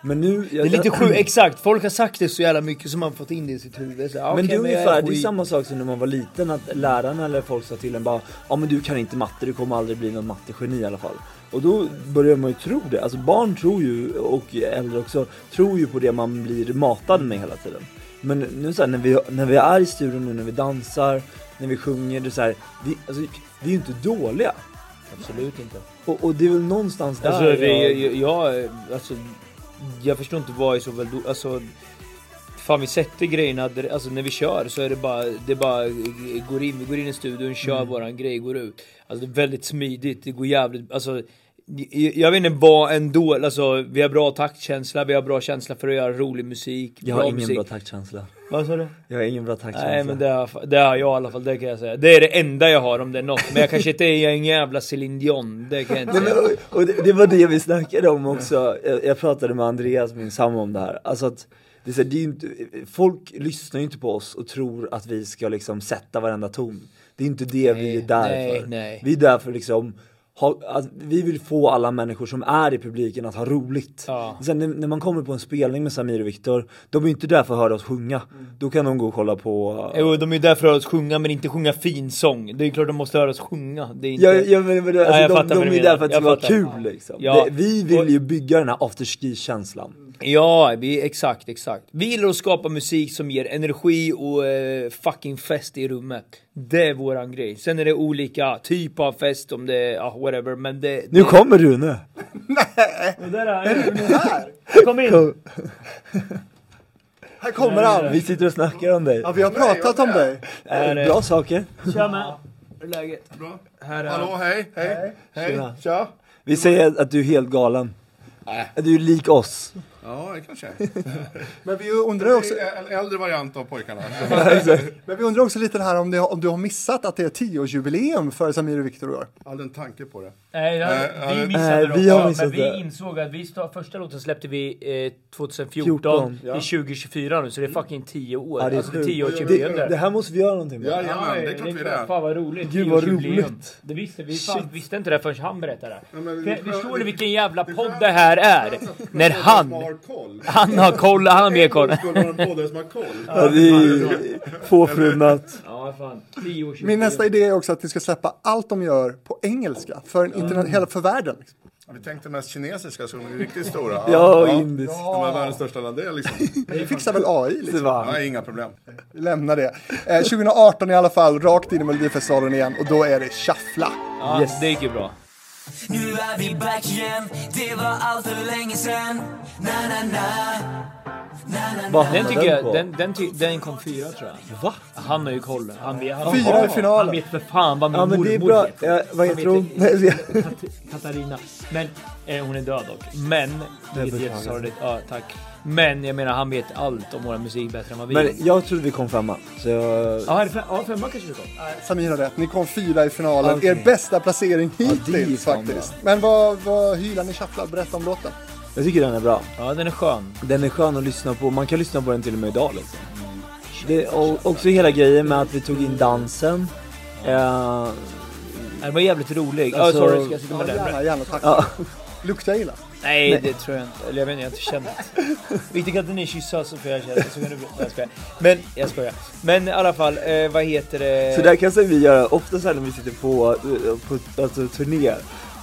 S1: Men nu...
S3: Det är lite sjukt, exakt. Folk har sagt det så jävla mycket som man fått in det i sitt huvud. Så,
S1: Men
S3: okej,
S1: det är
S3: jag
S1: ungefär, det är samma sak som när man var liten att lärarna eller folk sa till en bara Ja men du kan inte matte, du kommer aldrig bli någon mattegeni i alla fall Och då börjar man ju tro det, alltså barn tror ju, och äldre också, tror ju på det man blir matad med hela tiden Men nu så här, när, vi, när vi är i studion nu, när vi dansar, när vi sjunger, det är så här, vi, alltså, vi är ju inte dåliga
S3: Absolut inte.
S1: och, och det är väl någonstans där
S3: Alltså,
S1: jag-
S3: vi, jag, jag, alltså, jag förstår inte vad är så väl alltså, Fan vi sätter grejerna, alltså när vi kör så är det bara, det bara går in, vi går in i studion, kör
S1: Mm.
S3: våran grej, går ut. Alltså det är väldigt smidigt, det går jävligt, alltså jag vet inte vad ändå, alltså vi har bra taktkänsla, vi har bra känsla för att göra rolig musik.
S1: Jag har ingen
S3: musik.
S1: bra taktkänsla
S3: Vad sa du?
S1: Jag har ingen bra taktkänsla
S3: Nej men det har, det har jag i alla fall, det kan jag säga. Det är det enda jag har om det är något. Men jag kanske inte är en jävla Céline Dion, det kan jag inte
S1: Nej,
S3: säga.
S1: men, och, och det, det var det vi snackade om också, jag, jag pratade med Andreas, min sambo om det här, alltså att det är så det är inte, folk lyssnar ju inte på oss och tror att vi ska liksom sätta varenda ton Det är inte det vi är där
S3: nej,
S1: för
S3: nej.
S1: Vi är där för liksom ha, att vi vill få alla människor som är i publiken att ha roligt.
S3: Ja.
S1: Sen när, när man kommer på en spelning med Samir och Viktor, de är ju inte där för att höra oss sjunga. Då kan de gå och kolla på...
S3: Jo, de är ju där för att höra oss sjunga, men inte sjunga fin sång. Det är klart de måste höra oss sjunga. Det är inte...
S1: Ja, ja men, men, alltså,
S3: Ja,
S1: de, de
S3: du
S1: är där för att det ska vara kul liksom. Det, vi vill ju bygga den här afterski-känslan.
S3: Ja, vi, exakt, exakt. Vi gillar att skapa musik som ger energi och eh, fucking fest i rummet. Det är våran grej. Sen är det olika typer av fest, om det är, ja, whatever, men det...
S1: Nu kommer Rune!
S3: det där är
S2: Här,
S3: Kom in!
S2: här kommer han!
S1: Vi sitter och snackar om dig.
S2: Ja, vi har pratat om dig.
S3: Är det-
S1: Bra saker.
S3: Tja med! Hur är läget?
S5: Bra.
S3: Här är
S5: Hallå, hej, hej, hej,
S1: Tjena.
S5: tja.
S1: Vi säger att du är helt galen.
S5: Nej.
S1: Att du är lik oss.
S5: Ja, det kanske.
S2: Men vi undrar också,
S5: en äldre variant av pojkarna.
S2: men vi undrar också lite här om, det, om du har missat att det är tioårsjubileum för Samir och Viktor i år.
S5: Jag hade en tanke på det.
S3: Nej, ja,
S5: Nej,
S3: vi
S5: nej.
S3: missade
S1: Nej,
S3: det
S1: vi
S3: också,
S1: har missat
S3: men vi insåg att vi stod, första låten släppte vi eh, 2014,
S1: 14,
S3: det är 2024 nu, så det är fucking 10 år.
S1: Ja, det är
S3: alltså. 10 års
S5: Det-
S1: Det här måste vi göra någonting med.
S5: Ja, Jajamän, det är klart vi är det.
S3: Fan vad roligt.
S1: Gud, vad
S3: 10-årsjubileum.
S1: roligt.
S3: Det visste vi. Fan, visste inte det förrän han berättade.
S5: Ja, men
S3: förstår ni
S5: det-
S3: vilken jävla podd det här är? När han,
S5: har koll.
S3: han har koll, han har mer koll.
S5: En som har.
S1: Ja, det är.
S3: Ja, fan. 10 års
S2: Min nästa idé är också att ni ska släppa allt de gör på engelska för, en interna- hela, för världen. Liksom.
S5: Ja, Vi tänkte mest kinesiska, så de är riktigt stora.
S1: Ja, indiskt.
S5: De är världens största land, det är liksom.
S2: Vi fixar väl AI
S1: Det
S2: liksom.
S1: var-
S5: Nej, inga problem.
S2: Vi lämnar det. Eh, 2018 i alla fall, rakt in i Melodifestivalen igen och då är det Shuffla.
S3: Ja,
S1: Yes.
S3: det gick ju bra.
S4: Nu är vi back igen, det var allt för länge sen Na na na.
S1: Vad
S3: Den tycker jag,
S1: på?
S3: den, den, ty, den kom fyra tror jag.
S1: Va?
S3: Han har ju koll. Han vet, han,
S2: Fyra i finalen.
S3: Han vet för fan vad min
S1: Ja men det är
S3: mormor
S1: bra,
S3: heter.
S1: ja, vad
S3: Han
S1: heter hon? Nej, jag-
S3: Kat- Katarina. Men, eh, hon är död dock. Men, vilket är
S1: beklagar.
S3: jättesorgligt. Ja, tack. Men jag menar, han vet allt om vår musik bättre än vad vi
S1: Men
S3: gör.
S1: jag trodde vi kom femma, så jag...
S3: Ja, är det fem, ja, femma kanske vi kom.
S2: Samir har rätt, ni kom fyra i finalen.
S1: Okej.
S2: Er bästa placering
S1: det är
S2: hittills
S1: fan
S2: faktiskt. Men vad, vad hylar ni Shuffla? Berätta om låten.
S1: Jag tycker den är bra.
S3: Ja, den är skön.
S1: Den är skön att lyssna på, man kan lyssna på den till och med idag liksom. Det, och också hela grejen med att vi tog in dansen. Eh,
S3: Den var jävligt rolig. Ja,
S1: Alltså-
S3: sorry, ska jag sitta
S2: Ja,
S3: med den?
S2: gärna, gärna tack.
S1: ja,
S2: Luktar illa?
S3: Nej, det tror jag inte. Eller jag vet inte, jag har inte känt. Viktigt att ni kyssas så får jag känna. Så kan du bli... Jag skojar. Men, jag skojar. Men i alla fall, eh, vad heter det?
S1: så där kan så vi göra ofta så här när vi sitter på, eh, på alltså, turné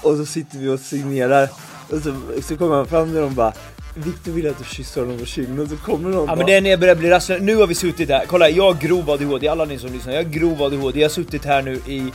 S1: och så sitter vi och signerar och så, så kommer man fram till dem och bara Victor vill att du kysser honom på kinden så kommer någon
S3: Ja men det är när jag börjar bli rastlös. Nu har vi suttit här, kolla jag har grov ADHD, alla ni som lyssnar, jag har grov ADHD. Jag har suttit här nu i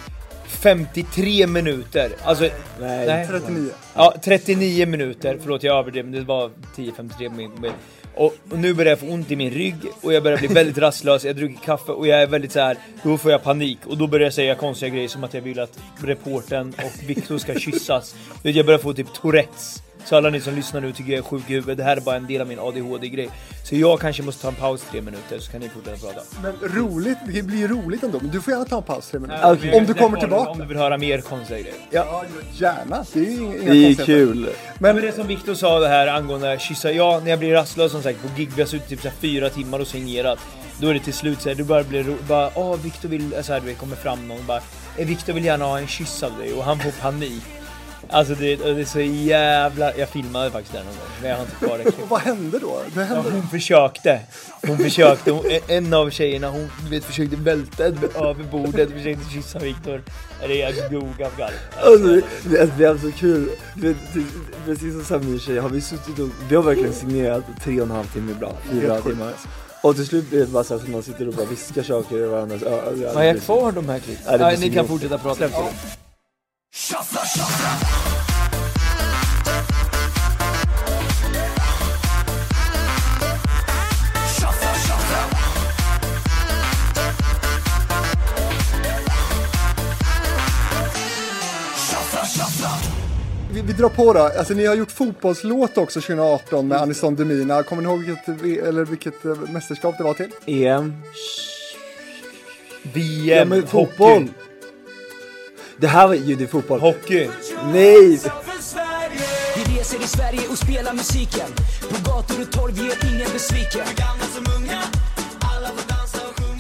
S3: 53 minuter. Alltså,
S1: Nej.
S3: nej.
S2: 39.
S3: Ja, 39 minuter. Förlåt jag överdrev, men det var 10-53 min. Och, och nu börjar jag få ont i min rygg och jag börjar bli väldigt rastlös, jag dricker kaffe och jag är väldigt så här. då får jag panik och då börjar jag säga konstiga grejer som att jag vill att reporten och Victor ska kyssas. Jag börjar få typ Tourettes. Så alla ni som lyssnar nu tycker jag är sjuk i huvudet, det här är bara en del av min ADHD-grej. Så jag kanske måste ta en paus tre minuter så kan ni fortsätta prata.
S2: Men roligt, det blir roligt ändå. Men du får gärna ta en paus tre minuter.
S1: Okej.
S2: Om du kommer
S3: Om
S2: tillbaka.
S3: du vill höra mer konstiga grejer.
S2: Ja, gärna. Det är ju inga
S1: Det är kul.
S3: Men det som Viktor sa det här angående kyssa, ja när jag blir rastlös som sagt på gig, vi har suttit typ så här fyra timmar och signerat. Då är det till slut såhär, du bara blir ro- bara åh Viktor vill, så här, du vet, kommer fram någon och bara "Eh, Viktor vill gärna ha en kyss av dig och han får panik. Alltså det, det är så jävla... Jag filmade faktiskt den någon gång, men jag har inte kvar det
S2: vad hände då? Det
S3: Ja,
S2: hände...
S3: hon försökte. Hon försökte. Hon, en av tjejerna hon vet, försökte välta över bordet, försökte kyssa Viktor. Det är jag dog av garv.
S1: Alltså, det, det, det är så kul, det- precis som Samir säger har vi suttit och, vi har verkligen signerat tre och en halv timme ibland, fyra timmar. Och till slut blir det bara så som man sitter och bara viskar saker i varandras öron.
S3: Har jag kvar de här klippen?
S1: Ja, det
S3: ni kan fortsätta prata. Ja.
S2: Vi, vi drar på då. Alltså ni har gjort fotbollslåt också 2018 med Aniston Demina. Kommer ni ihåg vilket, eller vilket eh, mästerskap det var till?
S1: EM,
S3: VM,
S1: ja fotboll!
S3: hockey.
S1: Det här var ju, det fotboll.
S3: Hockey.
S1: Nej!
S6: Vi reser i Sverige och spelar musiken På gator och torg, vi är ingen besviken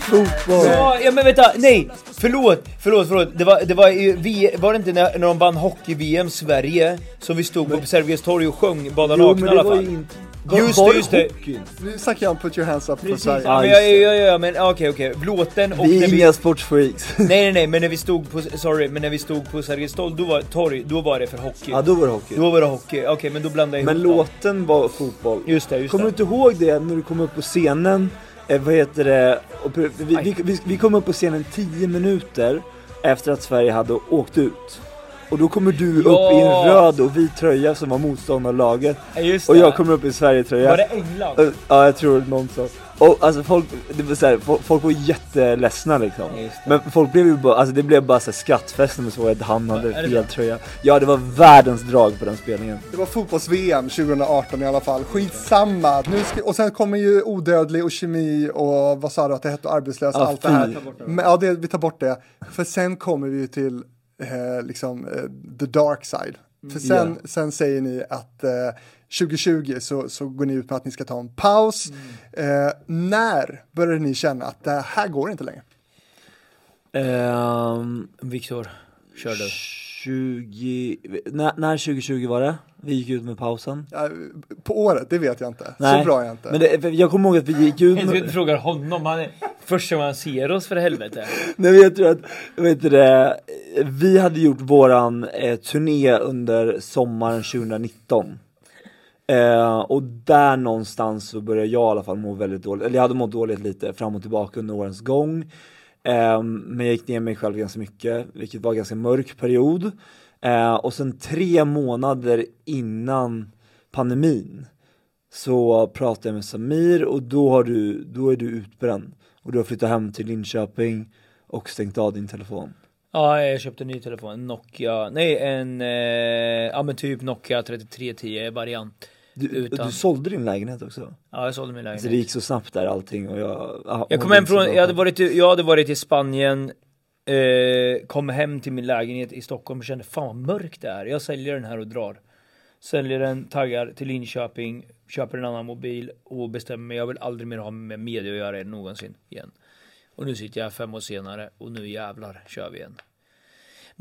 S1: Fotboll!
S3: Ja, ja men vänta, nej! Förlåt, förlåt, förlåt. Det var, det var, vi, var det inte när, när de vann hockey-VM Sverige som vi stod på Sergels torg och sjöng Bada nakna
S1: men
S3: i alla
S1: var
S3: fall?
S1: inte...
S3: Just
S1: var
S3: det, just det.
S1: hockeyn?
S2: Nu snackar jag om Put your hands up
S3: Precis,
S2: Sverige.
S3: ja, men
S1: Ja,
S3: ja, men okej, okej. Låten och
S1: Vi är
S3: vi...
S1: inga sportsfreaks.
S3: Nej, nej, nej, men när vi stod på, sorry, men när vi stod på Sergels torg, då var, torg, då var det för hockey.
S1: Ja då var det hockey.
S3: Då var det hockey, okej men då blandade jag
S1: Men
S3: ihop dem.
S1: låten var fotboll.
S3: Just det, just
S1: Kommer du
S3: det.
S1: inte ihåg det när du kom upp på scenen? Eh, vad heter det? Och vi, vi, vi, vi kom upp på scenen 10 minuter efter att Sverige hade åkt ut. Och då kommer du upp
S3: Ja.
S1: i en röd och vit tröja som var motståndarlaget.
S3: Ja,
S1: Och jag kommer upp i Sverige-tröja.
S3: Var det England?
S1: Eh, Ja jag tror någon så. Och alltså folk, det var så här, folk, folk var jätteledsna liksom. Men folk blev ju bara, alltså det blev bara så här skrattfest när de såg att han hade
S3: Är det
S1: fel tröja. Ja det var världens drag på den spelningen.
S2: Det var fotbolls-VM 2018 i alla fall. Skitsamma. Nu ska, och sen kommer ju odödlig och kemi och vad sa du att det hette? Arbetslös och
S1: Ja,
S2: allt det här. Men, ja, det, vi tar bort det. För sen kommer vi ju till eh, liksom eh, the dark side. För sen, sen säger ni att eh, 2020 så, så går ni ut med att ni ska ta en paus. Eh, när började ni känna att det här går inte längre?
S1: Ehm,
S3: Viktor, kör du.
S1: 20, när, när 2020 var det? Vi gick ut med pausen.
S2: Ja, på året, det vet jag inte.
S1: Nej,
S2: Så bra är jag inte.
S1: Men det, jag kommer ihåg att vi gick ut
S3: Jag
S1: med,
S3: fråga honom, han är första gången han ser oss för helvete.
S1: Nej men jag tror att, vet du det, vi hade gjort våran eh, turné under sommaren 2019 eh, Och där någonstans så började jag i alla fall må väldigt dåligt, eller jag hade mått dåligt lite fram och tillbaka under årens gång. Eh, Men jag gick ner mig själv ganska mycket, vilket var en ganska mörk period. Eh, Och sen tre månader innan pandemin så pratade jag med Samir och då, har du, då är du utbränd. Och du har flyttat hem till Linköping och stängt av din telefon.
S3: Ja, jag köpte en ny telefon, en Nokia, nej en, eh, ja men typ Nokia 3310 variant.
S1: Du,
S3: Utan-
S1: du sålde din lägenhet också.
S3: Ja, jag sålde min
S1: Så det
S3: lägenhet.
S1: gick så snabbt där allting och jag... ja,
S3: Jag kom hem från, jag hade varit, i- jag hade varit i Spanien, eh, kom hem till min lägenhet i Stockholm och kände fan vad mörkt det är. Jag säljer den här och drar. Säljer den, taggar till Linköping, köper en annan mobil och bestämmer mig, jag vill aldrig mer ha med media att göra någonsin igen. Och nu sitter jag fem år senare och nu jävlar kör vi igen.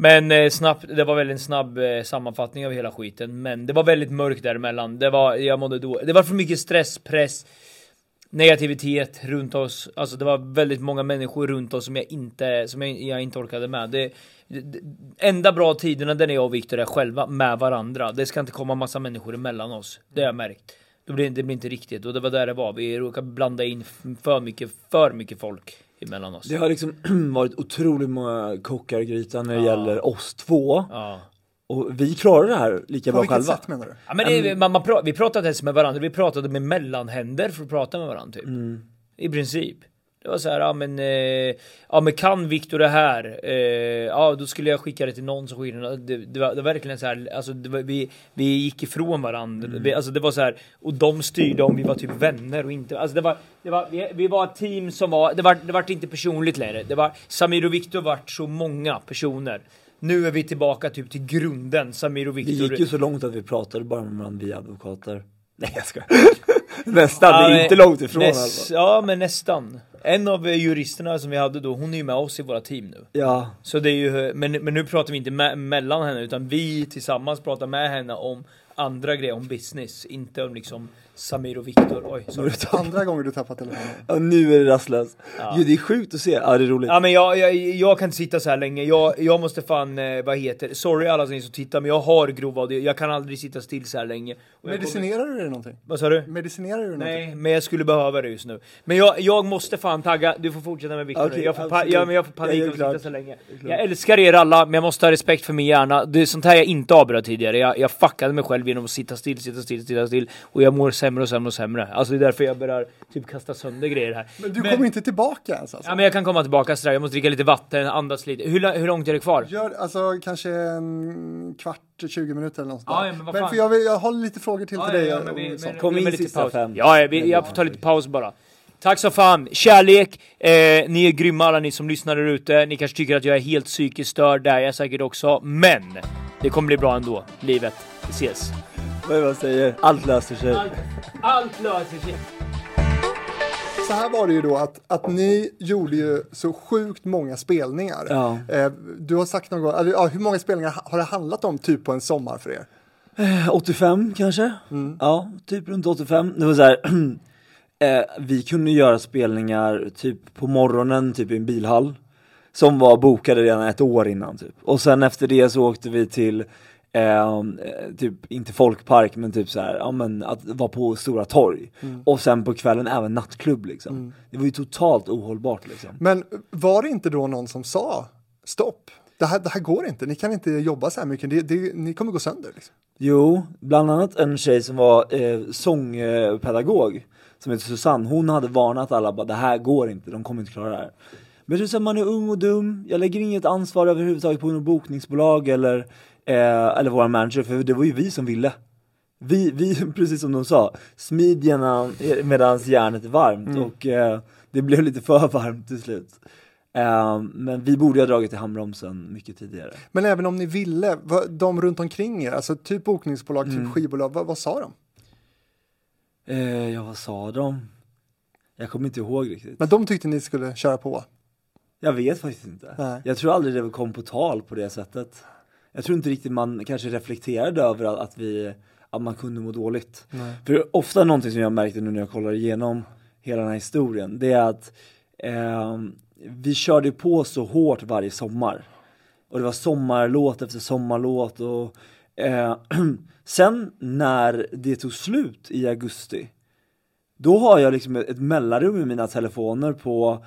S3: Men eh, snabbt, det var väl en snabb eh, sammanfattning av hela skiten. Men det var väldigt mörkt däremellan. Det var, jag mådde då, det var för mycket stress, press, negativitet runt oss. Alltså det var väldigt många människor runt oss som jag inte, som jag, jag inte orkade med. Det, det, enda bra tiderna där jag och Viktor är själva med varandra. Det ska inte komma massa människor emellan oss. Det har jag märkt. Det blir, det blir inte riktigt och det var där det var. Vi råkade blanda in för mycket, för mycket folk emellan oss.
S1: Det har liksom varit otroligt många kockar i grytan när det
S3: Ja.
S1: gäller oss två.
S3: Ja.
S1: Och vi klarar det här lika
S2: På
S1: bra
S2: vilket
S1: själva.
S2: sätt menar du?
S3: Ja, men det, man, man pra, vi pratade ens med varandra, vi pratade med mellanhänder för att prata med varandra typ.
S1: Mm.
S3: I princip. Det var så här, ja men, eh, ja men kan Viktor det här? Eh, ja då skulle jag skicka det till någon som skickade det. Det, det, var, det var verkligen så här, alltså det var, vi, vi gick ifrån varandra.
S1: Mm.
S3: Vi, alltså det var så här, och de styrde om vi var typ vänner och inte, alltså det var, det var vi, vi var ett team som var, det var, det var inte personligt längre. Det var, Samir och Viktor vart så många personer. Nu är vi tillbaka typ till grunden, Samir och
S1: Det
S3: Viktor.
S1: gick ju så långt att vi pratade bara med varandra via advokater. Nej jag ska. Nästan, det
S3: Ja,
S1: är
S3: men
S1: inte långt ifrån
S3: näs-
S1: alltså.
S3: Ja, men nästan. En av juristerna som vi hade då, hon är ju med oss i våra team nu.
S1: Ja,
S3: Så det är ju, men, men nu pratar vi inte me mellan henne utan vi tillsammans pratar med henne om andra grejer, om business. Inte om liksom Samir och Viktor. Oj, sorry.
S2: Andra gånger du tappar telefonen.
S1: och nu är det rastlöst.
S3: Ja.
S1: Jo, det är sjukt att se. Ja, det är roligt.
S3: Ja men jag, jag, jag kan inte sitta så här länge, jag, jag måste fan, eh, vad heter Sorry alla ni som tittar men jag har grov ADHD, jag kan aldrig sitta still så här länge. Och jag kommer-
S2: Medicinerar du dig någonting?
S3: Vad sa du?
S2: Medicinerar du dig någonting?
S3: Nej, men jag skulle behöva det just nu. Men jag, jag måste fan tagga, du får fortsätta med Viktor
S1: Okej,
S3: nu. Jag får, pa-
S1: absolut.
S3: ja, men jag får panik av att sitta så länge. Jag älskar er alla, men jag måste ha respekt för min hjärna. Det är sånt här jag inte avbröt tidigare. Jag, jag fuckade mig själv genom att sitta still, sitta still, sitta still. Och jag mår sämre och sämre och sämre. Alltså det är därför jag börjar typ kasta sönder grejer här.
S2: Men du kommer inte tillbaka ens alltså?
S3: Ja men jag kan komma tillbaka strax, jag måste dricka lite vatten, andas lite. Hur, hur långt är det kvar?
S2: Gör alltså kanske en kvart, 20 minuter eller något sånt
S3: Ja,
S2: där.
S3: ja, men vad
S2: men
S3: fan.
S2: för jag, vill, jag har lite frågor till till dig.
S3: ja, men vi- men-
S1: Kom
S3: med
S1: in
S3: lite
S1: sista
S3: paus.
S1: fem.
S3: Ja, jag, jag får ta lite paus bara. Tack så fan, kärlek, eh, ni är grymma alla ni som lyssnar där ute. Ni kanske tycker att jag är helt psykiskt störd, det är jag säkert också. Men det kommer bli bra ändå, livet. Vi ses.
S1: Vad det man säger? Allt löser sig.
S3: allt löser sig.
S2: Så här var det ju då att, att ni gjorde ju så sjukt många spelningar.
S1: Ja.
S2: Eh, du har sagt någon gång, eller, ja, hur många spelningar ha- har det handlat om typ på en sommar för er?
S1: 85 kanske?
S2: Mm.
S1: Ja, typ runt 85. Det var så här, eh, vi kunde göra spelningar typ på morgonen, typ i en bilhall. Som var bokade redan ett år innan typ. Och sen efter det så åkte vi till, eh, eh, typ inte folkpark men typ så här, ja men att vara på Stora torg.
S2: Mm.
S1: Och sen på kvällen även nattklubb liksom. Det var ju totalt ohållbart liksom.
S2: Men var det inte då någon som sa stopp? Det här, det här går inte, ni kan inte jobba så här mycket, det, det, ni kommer gå sönder. Liksom.
S1: Jo, bland annat en tjej som var eh, sångpedagog som heter Susanne, hon hade varnat alla bara det här går inte, de kommer inte klara det här. Men är så att man är ung och dum, jag lägger inget ansvar överhuvudtaget på något bokningsbolag eller, eh, eller våra manager för det var ju vi som ville. Vi, vi precis som de sa, smid gärna medan järnet är varmt och eh, det blev lite för varmt till slut. Eh, men vi borde ha dragit i handbromsen mycket tidigare.
S2: Men även om ni ville, vad, de runt omkring er, alltså typ bokningsbolag, typ skivbolag, vad, vad sa de?
S1: Eh, ja vad sa de? Jag kommer inte ihåg riktigt.
S2: Men de tyckte ni skulle köra på.
S1: Jag vet faktiskt inte.
S2: Nej.
S1: Jag tror aldrig det kom på tal på det sättet. Jag tror inte riktigt man kanske reflekterade över att, att vi, att man kunde må dåligt. För ofta någonting som jag märkte nu när jag kollar igenom hela den här historien, det är att ehm, vi körde på så hårt varje sommar. Och det var sommarlåt efter sommarlåt och eh, sen när det tog slut i augusti, då har jag liksom ett mellanrum i mina telefoner på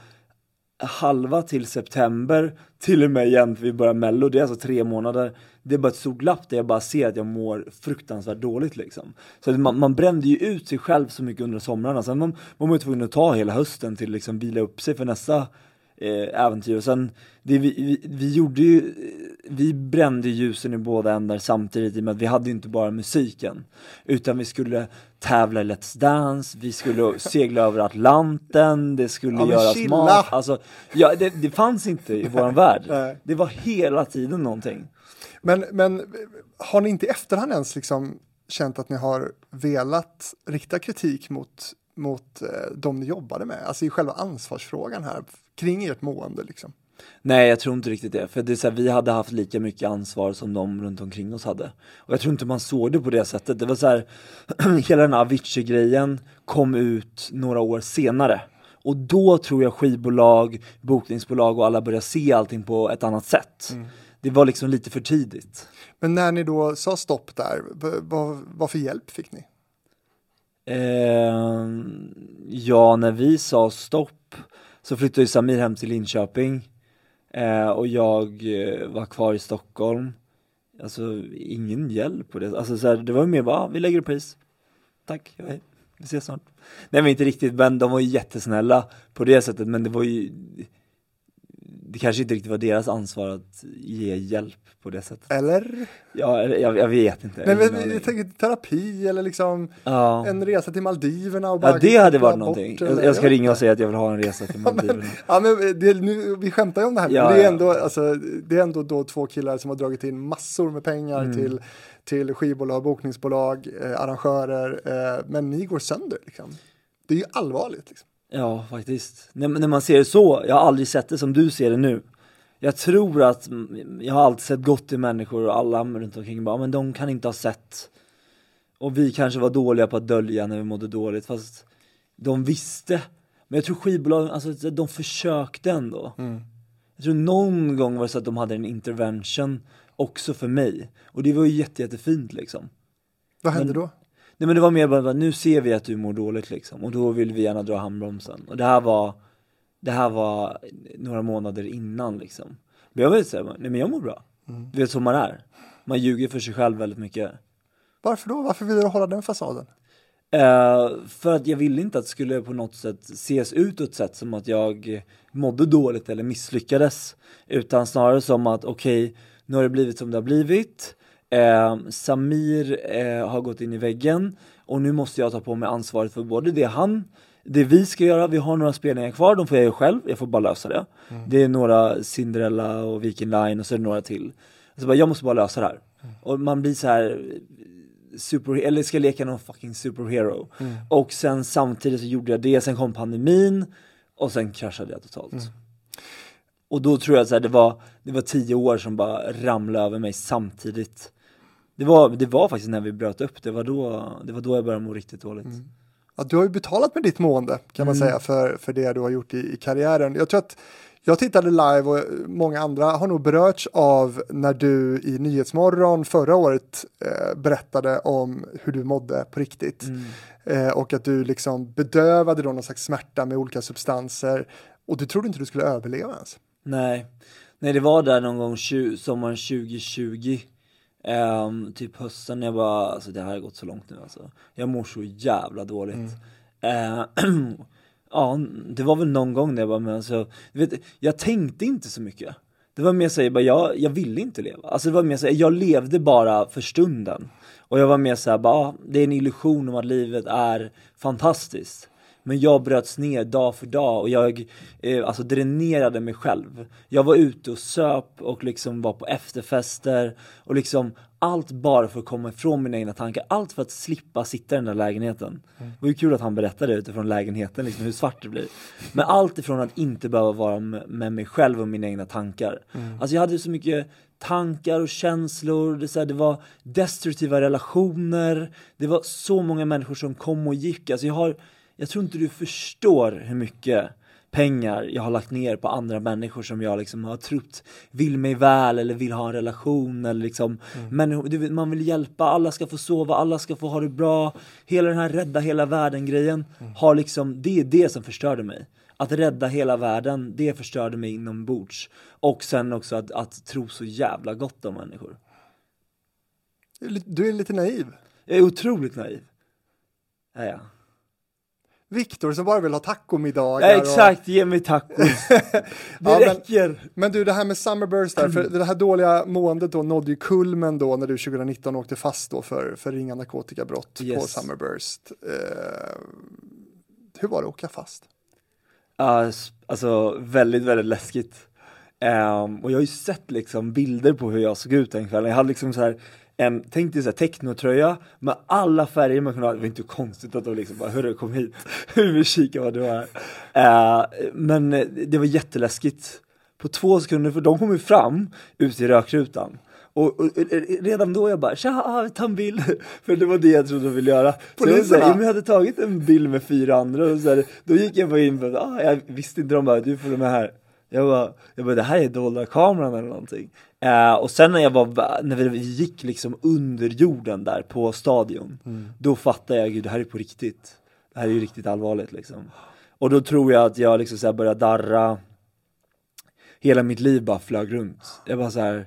S1: halva till september till och med igen för vi börjar mello, det är alltså tre månader. Det är bara ett stort glapp där jag bara ser att jag mår fruktansvärt dåligt liksom. Så att man, man brände ju ut sig själv så mycket under somrarna, sen man, man var ju tvungen att ta hela hösten till liksom vila upp sig för nästa äventyr. Och sen, det vi, vi, vi gjorde ju, vi brände ljusen i båda ändar samtidigt i och med att vi hade ju inte bara musiken. Utan vi skulle tävla i Let's Dance, vi skulle segla över Atlanten, det skulle
S2: Ja,
S1: göras
S2: chilla!
S1: mat. Alltså, ja, det, det fanns inte i våran värld.
S2: Nej.
S1: Det var hela tiden någonting.
S2: Men, men har ni inte i efterhand ens liksom känt att ni har velat rikta kritik mot, mot eh, de ni jobbade med? Alltså i själva ansvarsfrågan här kring ert mående liksom.
S1: Nej, jag tror inte riktigt det. För det är så här, vi hade haft lika mycket ansvar som de runt omkring oss hade. Och jag tror inte man såg det på det sättet. Det var så här, hela den här Avicii-grejen kom ut några år senare. Och då tror jag skivbolag, bokningsbolag och alla började se allting på ett annat sätt. Det var liksom lite för tidigt.
S2: Men när ni då sa stopp där, vad, vad för hjälp fick ni?
S1: Eh, ja, när vi sa stopp så flyttade ju Samir hem till Linköping eh, och jag eh, var kvar i Stockholm. Alltså ingen hjälp på det. Alltså så här, det var mer bara, ah, vi lägger det på is. Tack, hej, vi ses snart. Nej men inte riktigt, men de var ju jättesnälla på det sättet, men det var ju det kanske inte riktigt var deras ansvar att ge hjälp på det sättet.
S2: Eller?
S1: Ja, jag, jag vet inte.
S2: Nej, men, jag tänker terapi eller liksom
S1: ja.
S2: en resa till Maldiverna och bara
S1: Ja det hade varit någonting.
S2: bort,
S1: Jag, jag ska ringa och säga att jag vill ha en resa till Maldiverna.
S2: Ja men det, nu, vi skämtar ju om det här,
S1: Ja,
S2: men det är,
S1: ja.
S2: ändå, alltså, det är ändå då två killar som har dragit in massor med pengar
S1: Mm.
S2: till, till skivbolag, bokningsbolag, eh, arrangörer, eh, men ni går sönder liksom. Det är ju allvarligt. Liksom.
S1: Ja, faktiskt. När, när man ser det så, jag har aldrig sett det som du ser det nu. Jag tror att, mm, jag har alltid sett gott i människor och alla runt omkring bara, men de kan inte ha sett. Och vi kanske var dåliga på att dölja när vi mådde dåligt, fast de visste. Men jag tror skivbolagen, alltså de försökte ändå. Jag tror någon gång var det så att de hade en intervention också för mig. Och det var ju jätte, jättefint liksom.
S2: Vad hände
S1: Men-
S2: då?
S1: Nej men det var mer bara, nu ser vi att du mår dåligt liksom och då vill vi gärna dra handbromsen. Och det här var, det här var några månader innan liksom. Men jag vet säga, nej men jag mår bra. Du vet som man är. Man ljuger för sig själv väldigt mycket.
S2: Varför då? Varför vill du hålla den fasaden?
S1: Eh, för att jag ville inte att det skulle på något sätt ses utåt sett som att jag mådde dåligt eller misslyckades. Utan snarare som att okej, nu har det blivit som det har blivit. Eh, Samir eh, har gått in i väggen och nu måste jag ta på mig ansvaret för både det han, det vi ska göra, vi har några spelningar kvar, de får jag göra själv, jag får bara lösa det. Det är några Cinderella och Viking Line och så är det några till. Så bara, jag måste bara lösa det här. Och man blir så här super, eller ska leka någon fucking superhero. Och sen samtidigt så gjorde jag det, sen kom pandemin och sen kraschade jag totalt. Och då tror jag att det, var, det var tio år som bara ramlade över mig samtidigt. Det var, det var faktiskt när vi bröt upp, det var då, det var då jag började må riktigt dåligt.
S2: Ja, du har ju betalat med ditt mående kan man säga för, för det du har gjort i, i karriären. Jag tror att jag tittade live och många andra har nog berörts av när du i Nyhetsmorgon förra året eh, berättade om hur du mådde på riktigt. Eh, och att du liksom bedövade då någon slags smärta med olika substanser. Och du trodde inte du skulle överleva ens.
S1: Nej, nej det var där någon gång sommaren 2020 Ehm, Typ hösten när jag bara, alltså det här har gått så långt nu alltså. Jag mår så jävla dåligt. Eh, Ja, det var väl någon gång där jag bara, men alltså, du vet, jag tänkte inte så mycket. Det var mer såhär, bara, jag, jag ville inte leva. Alltså det var mer såhär, jag levde bara för stunden. Och jag var mer såhär, bara, ah, det är en illusion om att livet är fantastiskt men jag bröts ner dag för dag och jag eh, alltså dränerade mig själv. Jag var ute och söp och liksom var på efterfester och liksom allt bara för att komma ifrån mina egna tankar. Allt för att slippa sitta i den där lägenheten. Det var ju kul att han berättade utifrån lägenheten liksom hur svart det blir. Men allt ifrån att inte behöva vara med mig själv och mina egna tankar. Alltså jag hade så mycket tankar och känslor, det, så här, det var destruktiva relationer, det var så många människor som kom och gick. Alltså jag har jag tror inte du förstår hur mycket pengar jag har lagt ner på andra människor som jag liksom har trott vill mig väl eller vill ha en relation eller liksom. Du vet, man vill hjälpa, alla ska få sova, alla ska få ha det bra. Hela den här rädda hela världen grejen har liksom, det är det som förstörde mig. Att rädda hela världen, det förstörde mig inombords. Och sen också att, att tro så jävla gott om människor.
S2: Du är är lite naiv.
S1: Jag är otroligt naiv. Ja, ja.
S2: Viktor som bara vill ha tacomiddagar.
S1: ja
S2: och-
S1: exakt, ge mig tacos Det
S2: Ja, men-
S1: räcker!
S2: Men du, det här med Summerburst där, för det här dåliga måendet då nådde ju kulmen då när du 2019 åkte fast då för, för ringa narkotikabrott på
S1: Yes.
S2: Summerburst. Eh, hur var det att åka fast?
S1: Alltså väldigt, väldigt läskigt. Ehm, och jag har ju sett liksom bilder på hur jag såg ut den kvällen. Jag hade liksom så här en, tänk dig så här technotröja med alla färger man kunde ha. Det var inte konstigt att de liksom bara, hörru kom hit, vi vill kika vad du har. Uh, men eh, det var jätteläskigt. På två sekunder, för de kom ju fram ut i rökrutan. Och, och, och redan då jag bara, tja, ah, ta en bild. För det var det jag trodde de ville göra. Så jag, så
S2: Poliserna?
S1: ja, men jag hade tagit en bild med fyra andra och så här, då gick jag bara in på, ah, jag visste inte de bara, du följer med här. Jag bara, jag bara, det här är dolda kameran eller någonting. Eh, och sen när jag var, när vi gick liksom under jorden där på stadion, då fattade jag, gud det här är på riktigt. Det här är ju riktigt allvarligt liksom. Och då tror jag att jag liksom så började darra, hela mitt liv bara flög runt. Jag bara så här,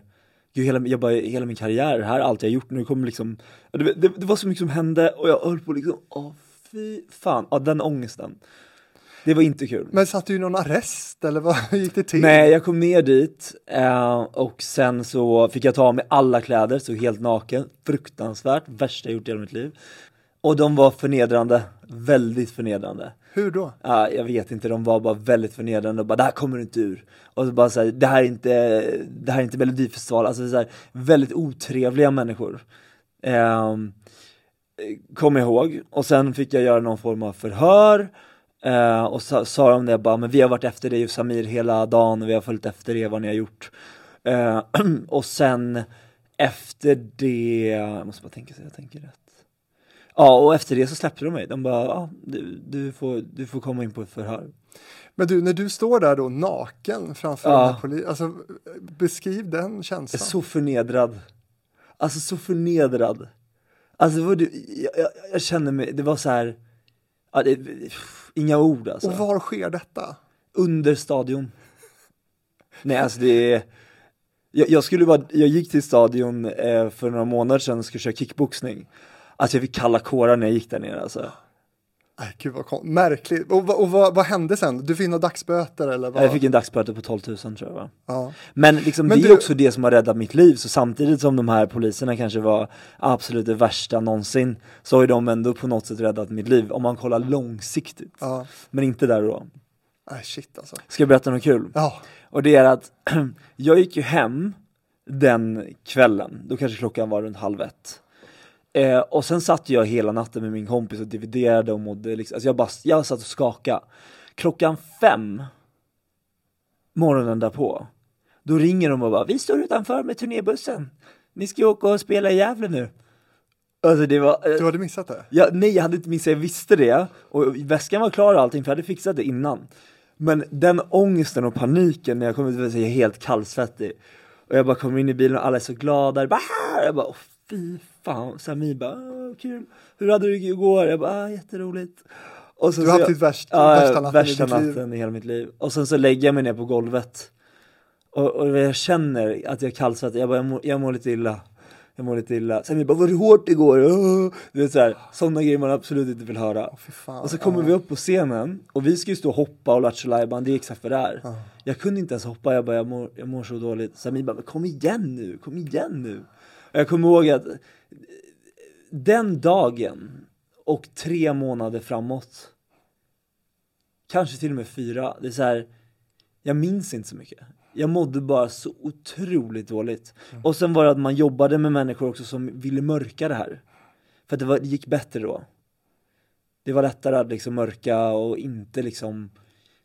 S1: gud hela, jag bara, hela min karriär, det här är allt jag gjort, nu kommer liksom, det, det, det var så mycket som hände och jag höll på liksom, åh fy fan, ja den ångesten. Det var inte kul.
S2: Men satt du i någon arrest eller vad gick det till?
S1: Nej, jag kom ner dit eh, och sen så fick jag ta av mig alla kläder, så helt naken, fruktansvärt, värsta jag gjort i hela mitt liv. Och de var förnedrande, väldigt förnedrande.
S2: Hur då?
S1: Ja, jag vet inte, de var bara väldigt förnedrande och bara det här kommer du inte ur. Och så bara såhär, det här är inte, det här är inte Melodifestival, alltså så här, väldigt otrevliga människor. Ehm, kom jag ihåg, och sen fick jag göra någon form av förhör. Eh, och sa, sa de det bara, men vi har varit efter dig och Samir hela dagen och vi har följt efter er vad ni har gjort. Eh, och sen efter det, jag måste bara tänka så jag tänker rätt. Ja, och efter det så släppte de mig. De bara, ja, du, du, får, du får komma in på ett förhör.
S2: Men du, när du står där då naken framför
S1: Ja.
S2: polisen, alltså beskriv den känslan.
S1: så förnedrad. Alltså så förnedrad. Alltså var, det- jag, jag, jag kände mig, det var så här. Ja, det, inga ord alltså.
S2: Och var sker detta?
S1: Under stadion. Nej alltså det är, jag, jag skulle bara, jag gick till stadion eh, för några månader sedan och skulle köra kickboxning. Alltså jag fick kalla kårar när jag gick där nere alltså.
S2: Nej, gud vad kon- märkligt. Och, vad- och vad, vad hände sen? Du fick några dagsböter eller? Vad?
S1: Jag fick en dagsböter på 12 000 tror jag va?
S2: ja.
S1: Men liksom
S2: Men
S1: det
S2: du-
S1: är också det som har räddat mitt liv, så samtidigt som de här poliserna kanske var absolut det värsta någonsin, så har ju de ändå på något sätt räddat mitt liv, om man kollar långsiktigt.
S2: ja.
S1: Men inte där och då.
S2: Nej, shit alltså.
S1: Ska jag berätta något kul?
S2: Ja,
S1: Och det är att jag gick ju hem den kvällen, då kanske klockan var runt halv ett. Eh, och sen satt jag hela natten med min kompis och dividerade och mådde liksom, alltså jag bara, jag satt och skakade. Klockan fem, morgonen därpå, då ringer de och bara, vi står utanför med turnébussen. Ni ska ju åka och spela i Gävle nu. Alltså det var, eh,
S2: du hade missat det?
S1: Ja, nej jag hade inte missat, jag visste det och väskan var klar och allting för jag hade fixat det innan. Men den ångesten och paniken när jag kom ut, jag är helt kallsvettig. Och jag bara kommer in i bilen och alla är så glada, jag bara, jag bara åh, fy fan. Samir bara, "Åh, kul, hur hade du igår? Jag bara, ah, jätteroligt. Och så,
S2: Du har haft ditt värst,
S1: Ja,
S2: värsta natten
S1: värsta
S2: i
S1: natten i hela mitt liv. Och sen så lägger jag mig ner på golvet. Och, och jag känner att jag är kallsvettig, jag bara, jag mår, jag mår lite illa. Jag mår lite illa. Sen vi bara, var det hårt igår? Åh! Du vet såhär, sådana grejer man absolut inte vill höra.
S2: Fan.
S1: Och så kommer
S2: ja.
S1: vi upp på scenen och vi ska ju stå och hoppa och Lattjo det är exakt vad det är. Jag kunde inte ens hoppa, jag bara, jag mår, jag mår så dåligt. Samir bara, men kom igen nu, kom igen nu. Jag kommer ihåg att den dagen och tre månader framåt, kanske till och med fyra, det är så här, jag minns inte så mycket. Jag mådde bara så otroligt dåligt. Och sen var det att man jobbade med människor också som ville mörka det här. För att det, var, det gick bättre då. Det var lättare att liksom mörka och inte liksom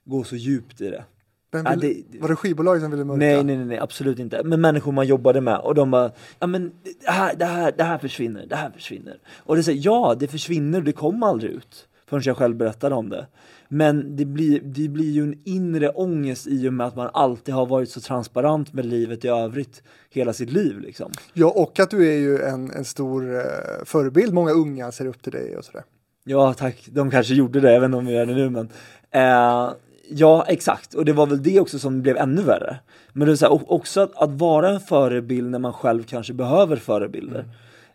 S1: gå så djupt i det.
S2: Vem
S1: Ja,
S2: ville-
S1: det-
S2: Var det skivbolag som ville mörka?
S1: Nej, nej, nej, absolut inte. Men människor man jobbade med och de bara, ja men det här, det här, det här försvinner, det här försvinner. Och det säger, ja det försvinner, det kommer aldrig ut. Förrän jag själv berättade om det. Men det blir, det blir ju en inre ångest i och med att man alltid har varit så transparent med livet i övrigt hela sitt liv liksom.
S2: Ja, och att du är ju en, en stor eh, förebild. Många unga ser upp till dig och sådär.
S1: Ja tack, de kanske gjorde det, inte om vi gör det nu men eh, Ja exakt, och det var väl det också som blev ännu värre. Men det är så här, också att, att vara en förebild när man själv kanske behöver förebilder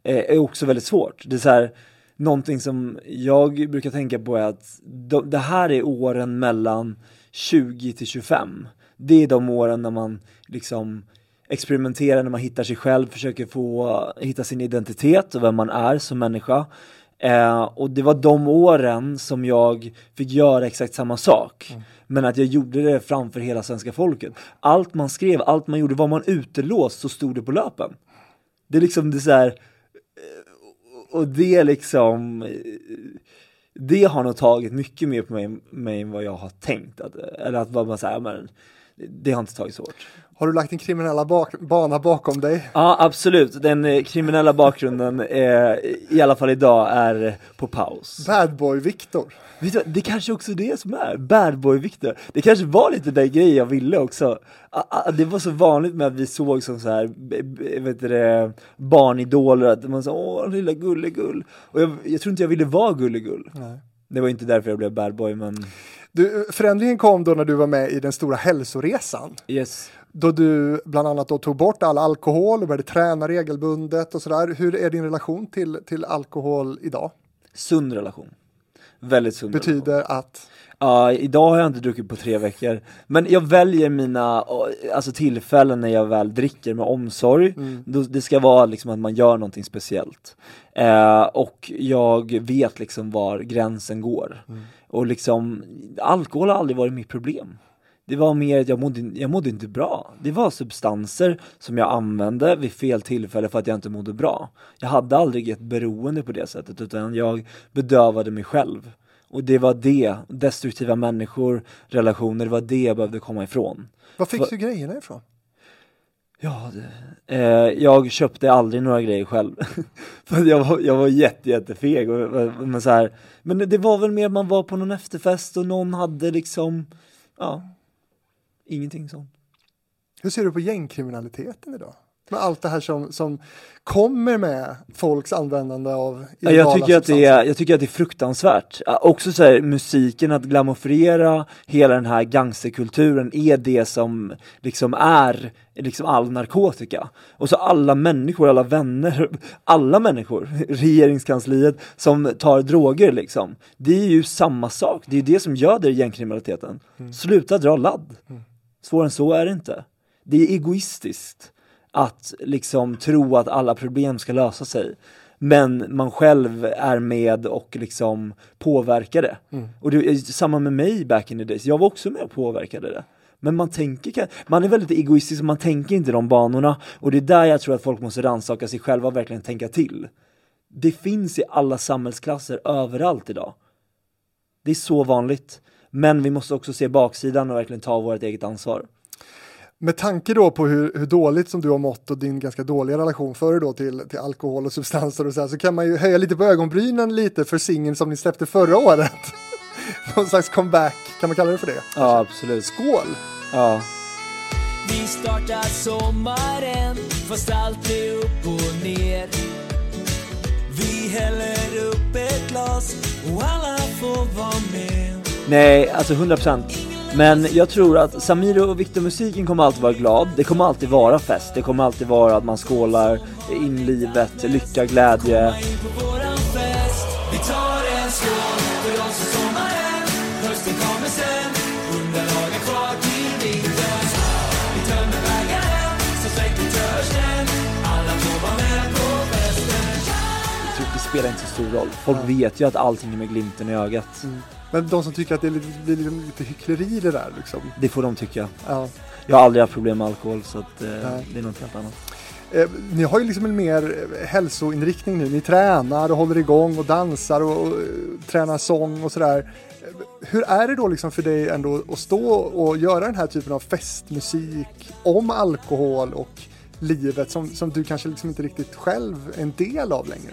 S1: eh, Är också väldigt svårt, det är så här Någonting som jag brukar tänka på är att de, det här är åren mellan 20 till 25 Det är de åren när man liksom experimenterar, när man hittar sig själv, försöker få hitta sin identitet och vem man är som människa Eh, och det var de åren som jag fick göra exakt samma sak. Men att jag gjorde det framför hela svenska folket. Allt man skrev, allt man gjorde, var man utelåst så stod det på löpen. Det är liksom det är så här, eh, och det liksom, eh, det har nog tagit mycket mer på mig, mig än vad jag har tänkt. Att, eller att bara säga, men det har inte tagit så hårt.
S2: Har du lagt din kriminella bak bana bakom dig?
S1: Ja absolut, den eh, kriminella bakgrunden eh, i alla fall idag är på paus.
S2: Bad boy Viktor.
S1: Vet du, vad, det kanske också är det som är bad boy Victor. Det kanske var lite den grejen jag ville också. A- a- Det var så vanligt med att vi såg som så här, vet du barnidoler, att man sa åh lilla gullegull. Och jag, jag tror inte jag ville vara gullegull.
S2: Nej.
S1: Det var inte därför jag blev bad boy men
S2: Du, förändringen kom då när du var med i den stora hälsoresan.
S1: yes.
S2: Då du bland annat tog bort all alkohol och började träna regelbundet och sådär. Hur är din relation till, till alkohol idag?
S1: Sund relation. Väldigt sund relation.
S2: Betyder att,
S1: Ja, idag har jag inte druckit på tre veckor. Men jag väljer mina alltså, tillfällen när jag väl dricker med omsorg. Då, det ska vara liksom att man gör någonting speciellt. Eh, och jag vet liksom var gränsen går. Och liksom, alkohol har aldrig varit mitt problem. Det var mer att jag mådde, jag mådde inte bra. Det var substanser som jag använde vid fel tillfälle för att jag inte mådde bra. Jag hade aldrig ett beroende på det sättet utan jag bedövade mig själv. Och det var det, destruktiva människor, relationer, det var det jag behövde komma ifrån.
S2: Var fick du grejerna ifrån?
S1: Ja, det, eh, jag köpte aldrig några grejer själv. För jag var, jag var jätte, jättefeg. Och, men, så här, men det var väl mer man var på någon efterfest och någon hade liksom, ja, ingenting sånt.
S2: Hur ser du på gängkriminaliteten idag? Med allt det här som, som kommer med folks användande av
S1: Ja, jag, tycker att det är, jag tycker att det är fruktansvärt. Också så här, musiken, att glamorfiera hela den här gangsterkulturen är det som liksom är liksom all narkotika. Och så alla människor, alla vänner, alla människor, regeringskansliet som tar droger liksom. Det är ju samma sak, det är det som göder gängkriminaliteten. Sluta dra ladd. Svårare än så är det inte. Det är egoistiskt att liksom tro att alla problem ska lösa sig. Men man själv är med och liksom påverkar det. Och det är samma med mig back in the days, jag var också med och påverkade det. Men man tänker, man är väldigt egoistisk och man tänker inte de banorna. Och det är där jag tror att folk måste rannsaka sig själva och verkligen tänka till. Det finns i alla samhällsklasser överallt idag. Det är så vanligt. Men vi måste också se baksidan och verkligen ta vårt eget ansvar.
S2: Med tanke då på hur, hur dåligt som du har mått och din ganska dåliga relation förr då till, till alkohol och substanser och så här, så kan man ju höja lite på ögonbrynen lite för singeln som ni släppte förra året. Någon slags comeback, kan man kalla det för det?
S1: Ja, absolut.
S2: Skål!
S1: Ja.
S6: Vi startar sommaren fast allt är upp och ner Vi häller upp ett glas och alla får vara med
S1: Nej, alltså 100% Men jag tror att Samir och Viktor-musiken kommer alltid vara glad. Det kommer alltid vara fest. Det kommer alltid vara att man skålar in livet, lycka, glädje. Det spelar inte så stor roll. Folk vet ju att allting är med glimten i ögat
S2: Men de som tycker att det är lite, blir lite, lite hyckleri det där liksom.
S1: Det får de tycka
S2: Ja.
S1: Jag har aldrig haft problem med alkohol så att eh, det är något helt annat
S2: Eh, ni har ju liksom en mer eh, hälsoinriktning nu. Ni tränar och håller igång och dansar och, och eh, tränar sång och sådär. Eh, Hur är det då liksom för dig ändå att stå och göra den här typen av festmusik om alkohol och livet som, som du kanske liksom inte riktigt själv är en del av längre?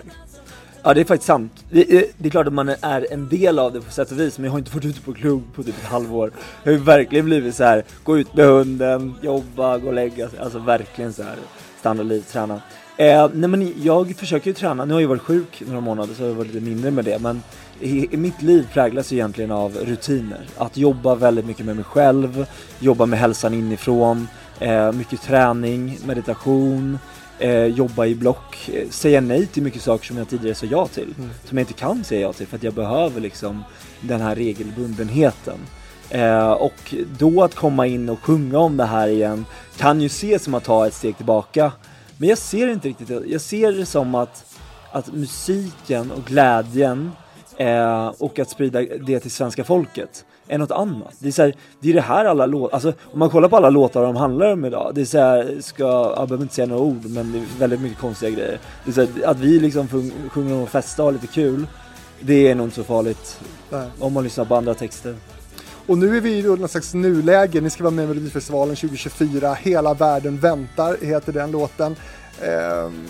S1: Ja det är faktiskt sant. Det är, det är klart att man är en del av det på sätt och vis men jag har inte varit ute på klubb på typ ett halvår. Jag har ju verkligen blivit så här: gå ut med hunden, jobba, gå och lägga sig. Alltså verkligen så här standardliv, träna. Eh, nej men jag försöker ju träna, nu har jag varit sjuk några månader så jag har varit lite mindre med det men i, i mitt liv präglas ju egentligen av rutiner. Att jobba väldigt mycket med mig själv, jobba med hälsan inifrån, eh, mycket träning, meditation, eh, jobba i block, eh, säga nej till mycket saker som jag tidigare sa ja till. Som jag inte kan säga ja till för att jag behöver liksom den här regelbundenheten. Eh, och då att komma in och sjunga om det här igen kan ju ses som att ta ett steg tillbaka. Men jag ser det inte riktigt, jag ser det som att, att musiken och glädjen eh, och att sprida det till svenska folket är något annat. Det är, så här, det är det här alla låtar, alltså om man kollar på alla låtar de handlar om idag, det är så här, ska, jag behöver inte säga några ord men det är väldigt mycket konstiga grejer. Det är så här, att vi liksom sjung- sjunger om att festa och ha lite kul, det är nog inte så farligt
S2: Nej.
S1: om man lyssnar på andra texter.
S2: Och nu är vi i någon slags nuläge. Ni ska vara med i Melodifestivalen 2024. Hela världen väntar heter den låten. Ehm,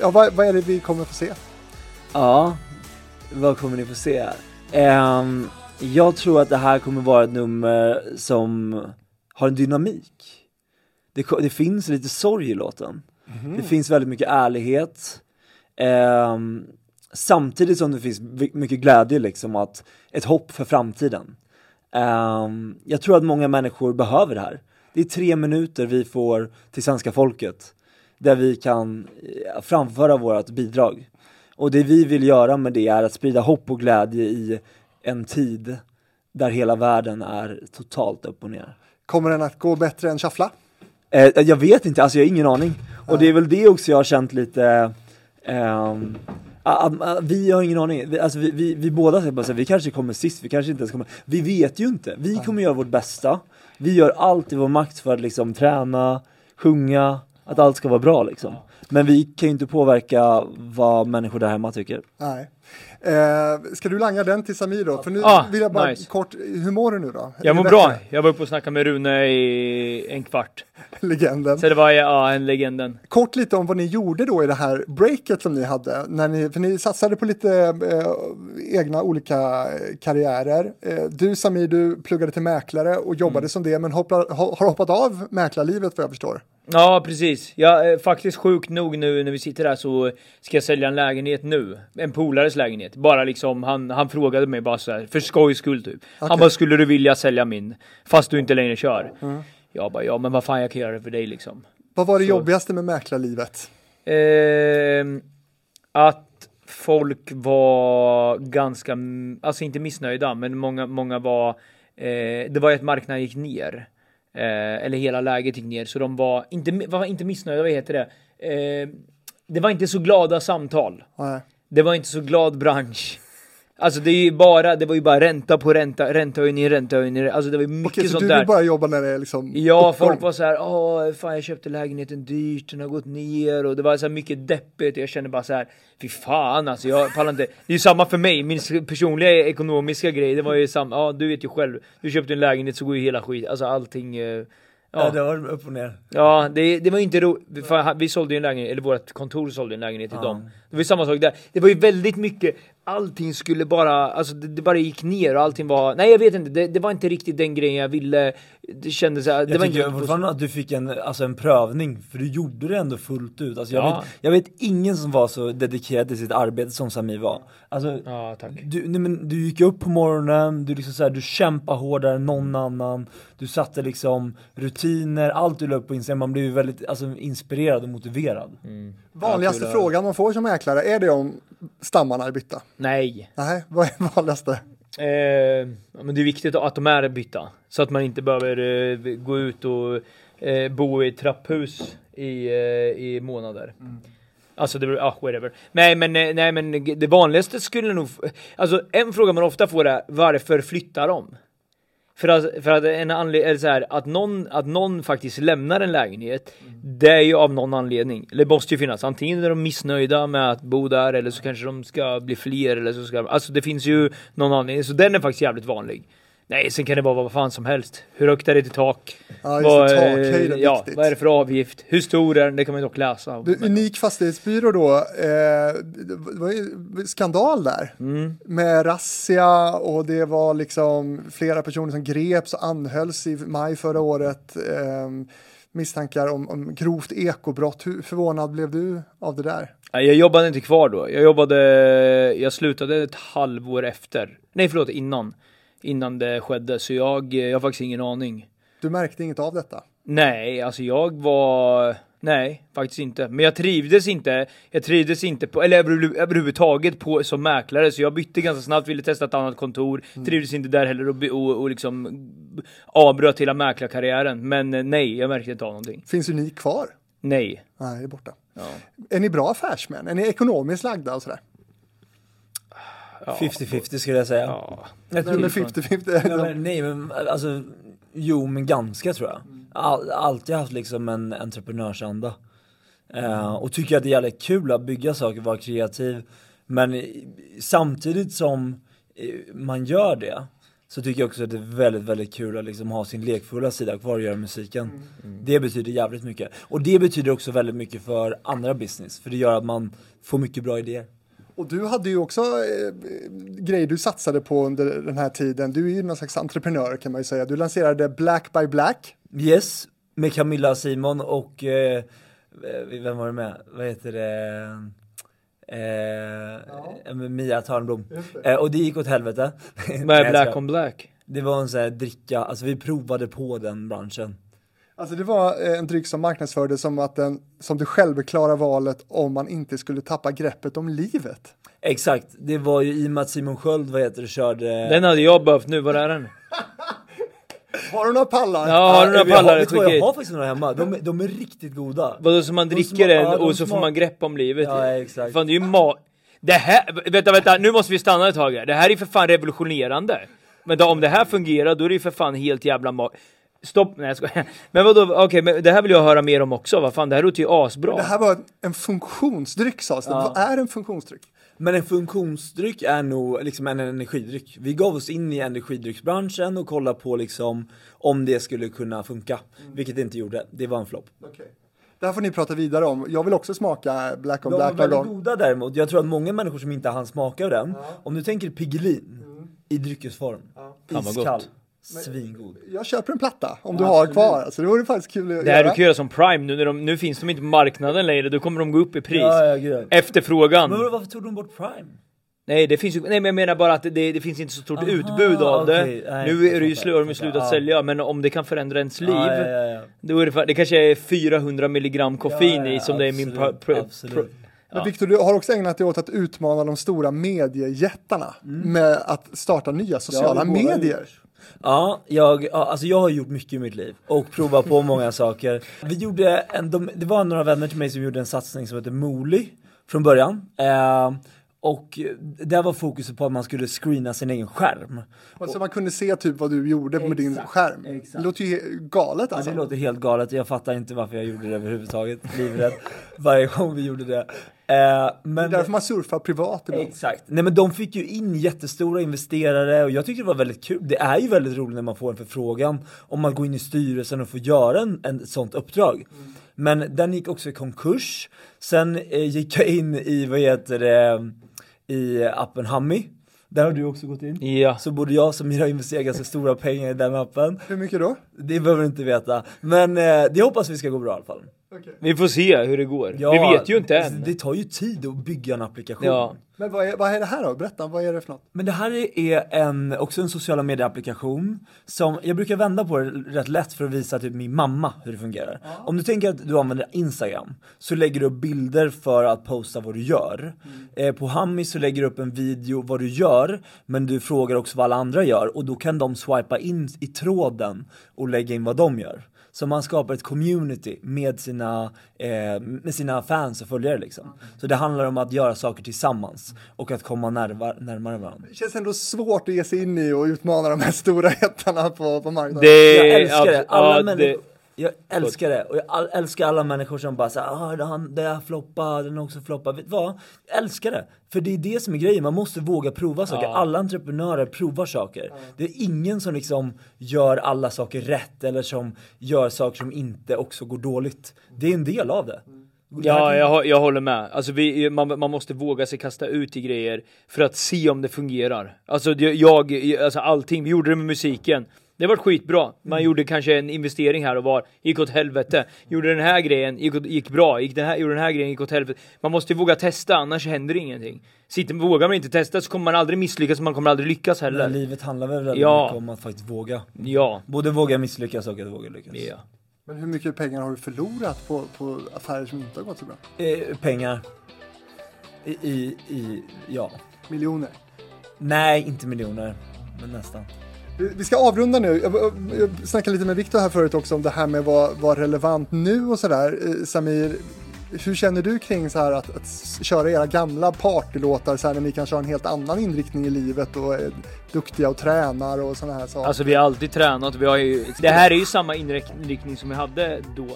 S2: ja, vad, vad är det vi kommer få se?
S1: Ja, vad kommer ni få se? Ehm, jag tror att det här kommer vara ett nummer som har en dynamik. Det, det finns lite sorg i låten. Det finns väldigt mycket ärlighet. Ehm, samtidigt som det finns mycket glädje liksom, att ett hopp för framtiden. Ehm, jag tror att många människor behöver det här. Det är tre minuter vi får till svenska folket där vi kan eh, framföra vårt bidrag. Och det vi vill göra med det är att sprida hopp och glädje i en tid där hela världen är totalt upp och ner.
S2: Kommer den att gå bättre än Shuffla?
S1: Eh, jag vet inte, alltså jag har ingen aning. Och det är väl det också jag har känt lite att, vi har ingen aning, vi, alltså vi, vi, vi båda säger bara så här, vi kanske kommer sist, vi kanske inte ens kommer, vi vet ju inte. Vi kommer göra vårt bästa, vi gör allt i vår makt för att liksom träna, sjunga, Att allt ska vara bra liksom. Men vi kan ju inte påverka vad människor där hemma tycker.
S2: Nej. Eh, ska du langa den till Samir då? För nu
S3: Ah,
S2: vill jag bara
S3: nice.
S2: kort, hur mår du nu då?
S3: Jag mår bra. Jag var uppe och snackade med Rune i en kvart.
S2: Legenden.
S3: Så det var ja, en legenden.
S2: Kort lite om vad ni gjorde då i det här breaket som ni hade. När ni, för ni satsade på lite eh, egna olika eh, karriärer. Eh, du Samir, du pluggade till mäklare och jobbade
S3: Mm.
S2: som det, men hoppar, ha- har hoppat av mäklarlivet vad jag förstår.
S3: Ja, precis. Jag är faktiskt sjukt nog nu när vi sitter här så ska jag sälja en lägenhet nu. En polares lägenhet. Bara liksom, han, han frågade mig bara så här, för skojs skull typ. Han bara, skulle du vilja sälja min? Fast du inte längre kör. Jag bara, ja men vad fan jag kan göra det för dig liksom.
S2: Vad var det
S3: Så.
S2: jobbigaste med mäklarlivet?
S3: Ehm, att folk var ganska, alltså inte missnöjda, men många, många var, eh, det var ju att marknaden gick ner. Eh, eller hela läget gick ner, så de var inte, var inte missnöjda, vad heter det? Eh, det var inte så glada samtal.
S2: Nej.
S3: Det var inte så glad bransch. Alltså det är ju bara, det var ju bara ränta på ränta, räntehöjning, räntehöjning, alltså det var ju mycket
S2: Okej, så
S3: sånt
S2: du
S3: där.
S2: vill bara jobba när det är liksom
S3: Ja,
S2: uppgång?
S3: folk var så här, åh, fan jag köpte lägenheten dyrt, den har gått ner och det var så här mycket deppigt. Jag kände bara så här, fy fan alltså, jag pallar inte. Det är ju samma för mig, min personliga ekonomiska grej, det var ju samma, ja du vet ju själv, du köpte en lägenhet så går ju hela skit, alltså allting. eh,
S1: Ja,
S3: Ja,
S1: det var upp och ner.
S3: ja det, det var ju inte roligt, vi sålde ju en lägenhet, eller vårt kontor sålde en lägenhet till
S1: Ja.
S3: dem. Det var ju samma sak där, det var ju väldigt mycket, allting skulle bara, alltså det, det bara gick ner och allting var, nej jag vet inte, det, det var inte riktigt den grejen jag ville, det kändes så här, det
S1: Jag
S3: var
S1: tycker
S3: inte
S1: fortfarande att du fick en, alltså en prövning, för du gjorde det ändå fullt ut. Alltså jag,
S3: Ja.
S1: vet, jag vet ingen som var så dedikerad till sitt arbete som Samir var. Alltså,
S3: Ja, tack.
S1: du, nej, men, du gick upp på morgonen, du, liksom så här, du kämpade hårdare än någon annan, du satte liksom rutiner, allt du la upp på Instagram, man blev ju väldigt alltså, inspirerad och motiverad.
S2: Vanligaste
S3: att-
S2: frågan man får som mäklare, är det om stammarna är bytta?
S3: Nej.
S2: Nej, vad är vanligaste?
S3: Eh, men det är viktigt att de är bytta. Så att man inte behöver eh, gå ut och eh, bo i trapphus i, eh, i månader. Alltså det beror, ah, whatever. Nej men, eh, nej men det vanligaste skulle nog, alltså en fråga man ofta får är varför flyttar de? För att, för att en anledning, eller så här, att någon, att någon faktiskt lämnar en lägenhet, det är ju av någon anledning. Det måste ju finnas, antingen är de missnöjda med att bo där, eller så kanske de ska bli fler, eller så ska alltså det finns ju någon anledning, så den är faktiskt jävligt vanlig. Nej, sen kan det vara vad fan som helst. Hur högt är det till tak?
S2: Ja,
S3: Vad, eh,
S2: takhöjd är
S3: ja,
S2: viktigt.
S3: vad är det för avgift? Hur stor är den? Det kan man dock läsa.
S2: Du, unik fastighetsbyrå då, eh, det var ju skandal där.
S3: Mm.
S2: Med razzia och det var liksom flera personer som greps och anhölls i maj förra året. Eh, misstankar om, om grovt ekobrott. Hur förvånad blev du av det där?
S3: Jag jobbade inte kvar då. Jag jobbade, jag slutade ett halvår efter. Nej förlåt, innan. Innan det skedde, så jag, jag har faktiskt ingen aning.
S2: Du märkte inget av detta?
S3: Nej, alltså jag var... Nej, faktiskt inte. Men jag trivdes inte. Jag trivdes inte på, eller överhu- överhuvudtaget på, som mäklare, så jag bytte ganska snabbt, ville testa ett annat kontor. Trivdes inte där heller och, och, och liksom avbröt hela mäklarkarriären. Men eh, nej, jag märkte inte av någonting.
S2: Finns Unik kvar?
S3: Nej.
S2: Nej, det är borta. Är ni bra affärsmän? Är ni ekonomiskt lagda och sådär?
S1: 50-50 skulle jag säga.
S3: Ja.
S1: Jag
S2: Nej, men
S1: tror-
S2: 50-50.
S1: Ja, men, nej men alltså, jo men ganska tror jag. All, alltid haft liksom en entreprenörsanda. Eh, och tycker att det är jävligt kul att bygga saker, vara kreativ. Men samtidigt som eh, man gör det så tycker jag också att det är väldigt, väldigt kul att liksom ha sin lekfulla sida kvar och göra musiken. Det betyder jävligt mycket. Och det betyder också väldigt mycket för andra business, för det gör att man får mycket bra idéer.
S2: Och du hade ju också eh, grejer du satsade på under den här tiden. Du är ju någon slags entreprenör kan man ju säga. Du lanserade Black by Black.
S1: Yes, med Camilla Simon och, eh, vem var det med? Vad heter det? Eh, med Mia Törnblom. Eh, och det gick åt helvete.
S3: Vad är Black on Black?
S1: Det var en sån här dricka, alltså vi provade på den branschen.
S2: Alltså det var eh, en dryck som marknadsfördes som att den, som det självklara valet om man inte skulle tappa greppet om livet.
S1: Exakt, det var ju i och med att Simon Sköld, vad heter det, körde...
S3: Den hade jag behövt nu, var är den?
S2: Har du några pallar?
S3: Ja, har du några
S1: har,
S3: pallar?
S1: vad,
S3: Skicka
S1: jag har faktiskt några hemma, de, är- de är riktigt goda.
S3: Vadå så man dricker
S1: de
S3: och så får man grepp om livet?
S1: Ja, exakt.
S3: Fan det är ju ma... Det här, vänta vänta, nu måste vi stanna ett tag här. Det här är för fan revolutionerande. Men då, om det här fungerar, då är det ju för fan helt jävla ma... Stopp, nej jag skojar. Men vadå, okej, men det här vill jag höra mer om också. Vad fan, det här låter ju asbra.
S2: Det här var en funktionsdryck sades det.
S1: Ja.
S2: Vad är en funktionsdryck?
S1: Men en funktionsdryck är nog liksom en energidryck. Vi gav oss in i energidrycksbranschen och kollade på liksom om det skulle kunna funka. Vilket det inte gjorde. Det var en flopp.
S2: Det här får ni prata vidare om. Jag vill också smaka Black on
S1: De
S2: Black någon
S1: väldigt
S2: gång.
S1: goda däremot. Jag tror att många människor som inte hann smaka av den, om du tänker Piggelin i dryckesform,
S3: vad
S1: iskall,
S3: gott.
S1: Svingod.
S2: Jag köper en platta om du har kvar. Alltså, det vore faktiskt kul att
S3: Det här du
S2: göra.
S3: kan göra som Prime nu när de, nu finns de inte på marknaden längre, då kommer de gå upp i pris.
S1: Ja, ja, gud.
S3: Efterfrågan.
S1: Men varför tog de bort Prime?
S3: Nej det finns ju, nej men jag menar bara att det, det finns inte så stort
S1: Aha,
S3: utbud av det.
S1: okej. Nej,
S3: nu är det ju slut, har de slutat.
S1: Ja.
S3: sälja, men om det kan förändra ens liv.
S1: Ja, ja, ja, ja.
S3: Då är det, det kanske är 400 milligram koffein
S1: Ja, ja,
S3: i som det är i min
S1: absolut,
S3: pro, pro,
S1: absolut.
S3: pro,
S2: Men Victor, du har också ägnat dig åt att utmana de stora mediejättarna med att starta nya sociala
S1: Mm.
S2: medier.
S1: gjort. Ja, jag, ja, alltså jag har gjort mycket i mitt liv och provat på många saker. Vi gjorde en, de, det var några vänner till mig som gjorde en satsning som heter Moli från början. Eh, och där var fokuset på att man skulle screena sin egen skärm.
S2: Så man kunde se typ vad du gjorde med din
S1: Exakt,
S2: skärm.
S1: exakt.
S2: Det låter ju galet
S1: Ja,
S2: alltså.
S1: det låter helt galet, jag fattar inte varför jag gjorde det överhuvudtaget. Livrädd varje gång vi gjorde det. Eh, men
S2: Det är därför man surfar privat ibland.
S1: Exakt. Nej men de fick ju in jättestora investerare och jag tyckte det var väldigt kul. Det är ju väldigt roligt när man får en förfrågan om man går in i styrelsen och får göra en, en sånt uppdrag. Men den gick också i konkurs. Sen eh, gick jag in i, vad heter det, i appen Hammy. Där har du också gått in.
S3: Ja.
S1: Så både jag som har investerat ganska stora pengar i den appen.
S2: Hur mycket då?
S1: Det behöver du inte veta. Men eh, det hoppas vi ska gå bra i alla fall.
S3: Vi får se hur det går. vi vet ju inte än.
S1: Det tar ju tid att bygga en applikation.
S3: Ja.
S2: Men vad är, vad är det här då? Berätta, vad är det för något?
S1: Men det här är en, också en sociala medieapplikation som, jag brukar vända på det rätt lätt för att visa typ min mamma hur det fungerar. Om du tänker att du använder Instagram så lägger du upp bilder för att posta vad du gör. Eh, på Hammy så lägger du upp en video vad du gör men du frågar också vad alla andra gör och då kan de swipa in i tråden och lägga in vad de gör. Så man skapar ett community med sina, eh, med sina fans och följare liksom. Så det handlar om att göra saker tillsammans och att komma närmare, närmare varandra.
S2: Det känns ändå svårt att ge sig in i och utmana de här stora jättarna på, på marknaden.
S3: Det,
S1: Jag älskar det, alla
S3: ja,
S1: människor Jag älskar det, och jag älskar alla människor som bara säger ah, det, han, det här floppar, den har också floppat, vet du vad? Jag älskar det, för det är det som är grejen, man måste våga prova saker,
S3: Ja.
S1: alla entreprenörer provar saker Det är ingen som liksom gör alla saker rätt eller som gör saker som inte också går dåligt Det är en del av det
S3: Ja, jag, jag håller med. Alltså vi, man, man måste våga sig kasta ut i grejer för att se om det fungerar. Alltså jag, alltså allting, vi gjorde det med musiken. Det var skitbra. Man gjorde kanske en investering här och var, gick åt helvete. Gjorde den här grejen, gick, åt, gick bra. Gick den här, gjorde den här grejen, gick åt helvete. Man måste våga testa, annars händer ingenting. Sitter, vågar man inte testa så kommer man aldrig misslyckas, man kommer aldrig lyckas
S1: Men
S3: heller.
S1: livet handlar väl väldigt
S3: Ja.
S1: mycket om att faktiskt våga
S3: Ja.
S1: Både våga misslyckas och att våga lyckas
S3: ja.
S2: Men hur mycket pengar har du förlorat på, på affärer som inte har gått så bra?
S1: eh, Pengar I, i, i, ja
S2: Miljoner.
S1: Nej, inte miljoner, men nästan
S2: vi ska avrunda nu. Jag, snackade lite med Viktor här förut också om det här med vad, vad relevant nu och sådär. Eh, Samir, hur känner du kring så här att, att köra era gamla partylåtar så här när ni kanske har en helt annan inriktning i livet och är duktiga och tränar och sådana här saker?
S3: Alltså vi har alltid tränat, vi har ju, det här är ju samma inriktning som vi hade då.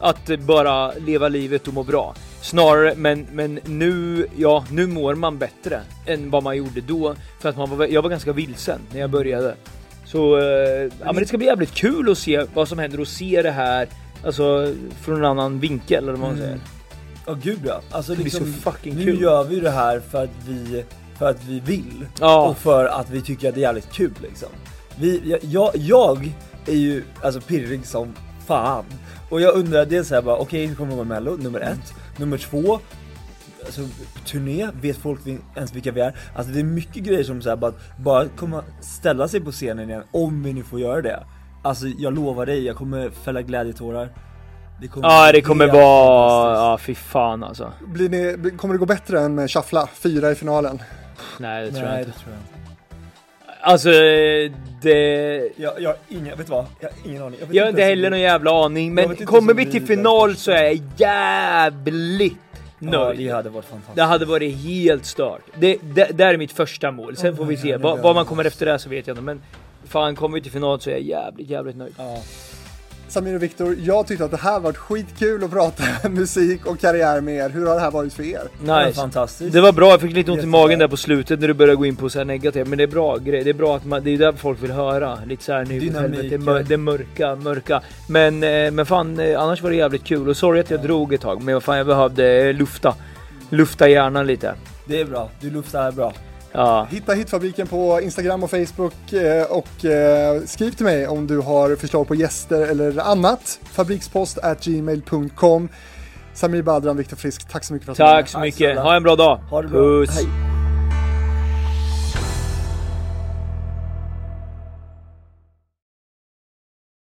S3: Att bara leva livet och må bra. Snarare, men, men nu, ja, nu mår man bättre än vad man gjorde då. För att man var, jag var ganska vilsen när jag började. Så, eh, ja men det ska bli jävligt kul att se vad som händer och se det här, alltså från en annan vinkel eller vad man säger.
S1: Ja gud ja, alltså
S3: blir
S1: liksom,
S3: så fucking
S1: nu
S3: kul.
S1: gör vi det här för att vi, för att vi vill
S3: Ja.
S1: och för att vi tycker att det är jävligt kul liksom. Vi, jag, jag, är ju alltså pirrig som fan och jag undrar dels såhär bara okej hur kommer det gå med mello, nummer ett, nummer två Alltså turné, vet folk ens vilka vi är? Alltså det är mycket grejer som såhär bara, bara komma ställa sig på scenen igen om vi nu får göra det Alltså jag lovar dig, jag kommer fälla glädjetårar det kommer
S3: Ja det kommer vara, ja fy fan alltså.
S2: Blir ni, kommer det gå bättre än Shuffla, fyra i finalen?
S3: Nej det tror jag
S1: Nej
S3: inte.
S1: det tror jag inte
S3: Alltså det...
S1: Jag, jag har ingen, vet du vad? Jag har ingen aning. vet
S3: Jag har inte heller någon jävla aning,
S1: Jag
S3: men kommer vi till final så är jag jävligt
S1: Ja,
S3: nöjd.
S1: det hade varit fantastiskt.
S3: Det hade varit helt stört. Det, det, det är mitt första mål, sen får vi se. Vad, vad man kommer efter det så vet jag inte, men fan kommer vi till final så är jag jävligt, jävligt nöjd.
S2: Samir och Viktor, jag tyckte att det här varit skitkul att prata musik och karriär med er. Hur har det här varit för er?
S3: Nice.
S1: Fantastiskt.
S3: Det var bra, jag fick lite ont i magen där på slutet när du började gå in på så här negativt, men det är bra grej, det är bra att man, det är där folk vill höra. Lite såhär nu, helvete, det, mör, det är mörka, mörka. Men, eh, men fan, eh, annars var det jävligt kul och sorry att jag drog ett tag, men vad fan jag behövde eh, lufta. Lufta hjärnan lite.
S1: Det är bra, du luftar här bra.
S3: Ja.
S2: Hitta Hitfabriken på Instagram och Facebook eh, och eh, skriv till mig om du har förslag på gäster eller annat. Fabrikspost gmail.com Samir Badran, Viktor Frisk, tack så mycket för att du var med.
S3: Tack så mycket, ha en bra dag.
S1: Ha det bra.
S3: Puss.
S1: Hej.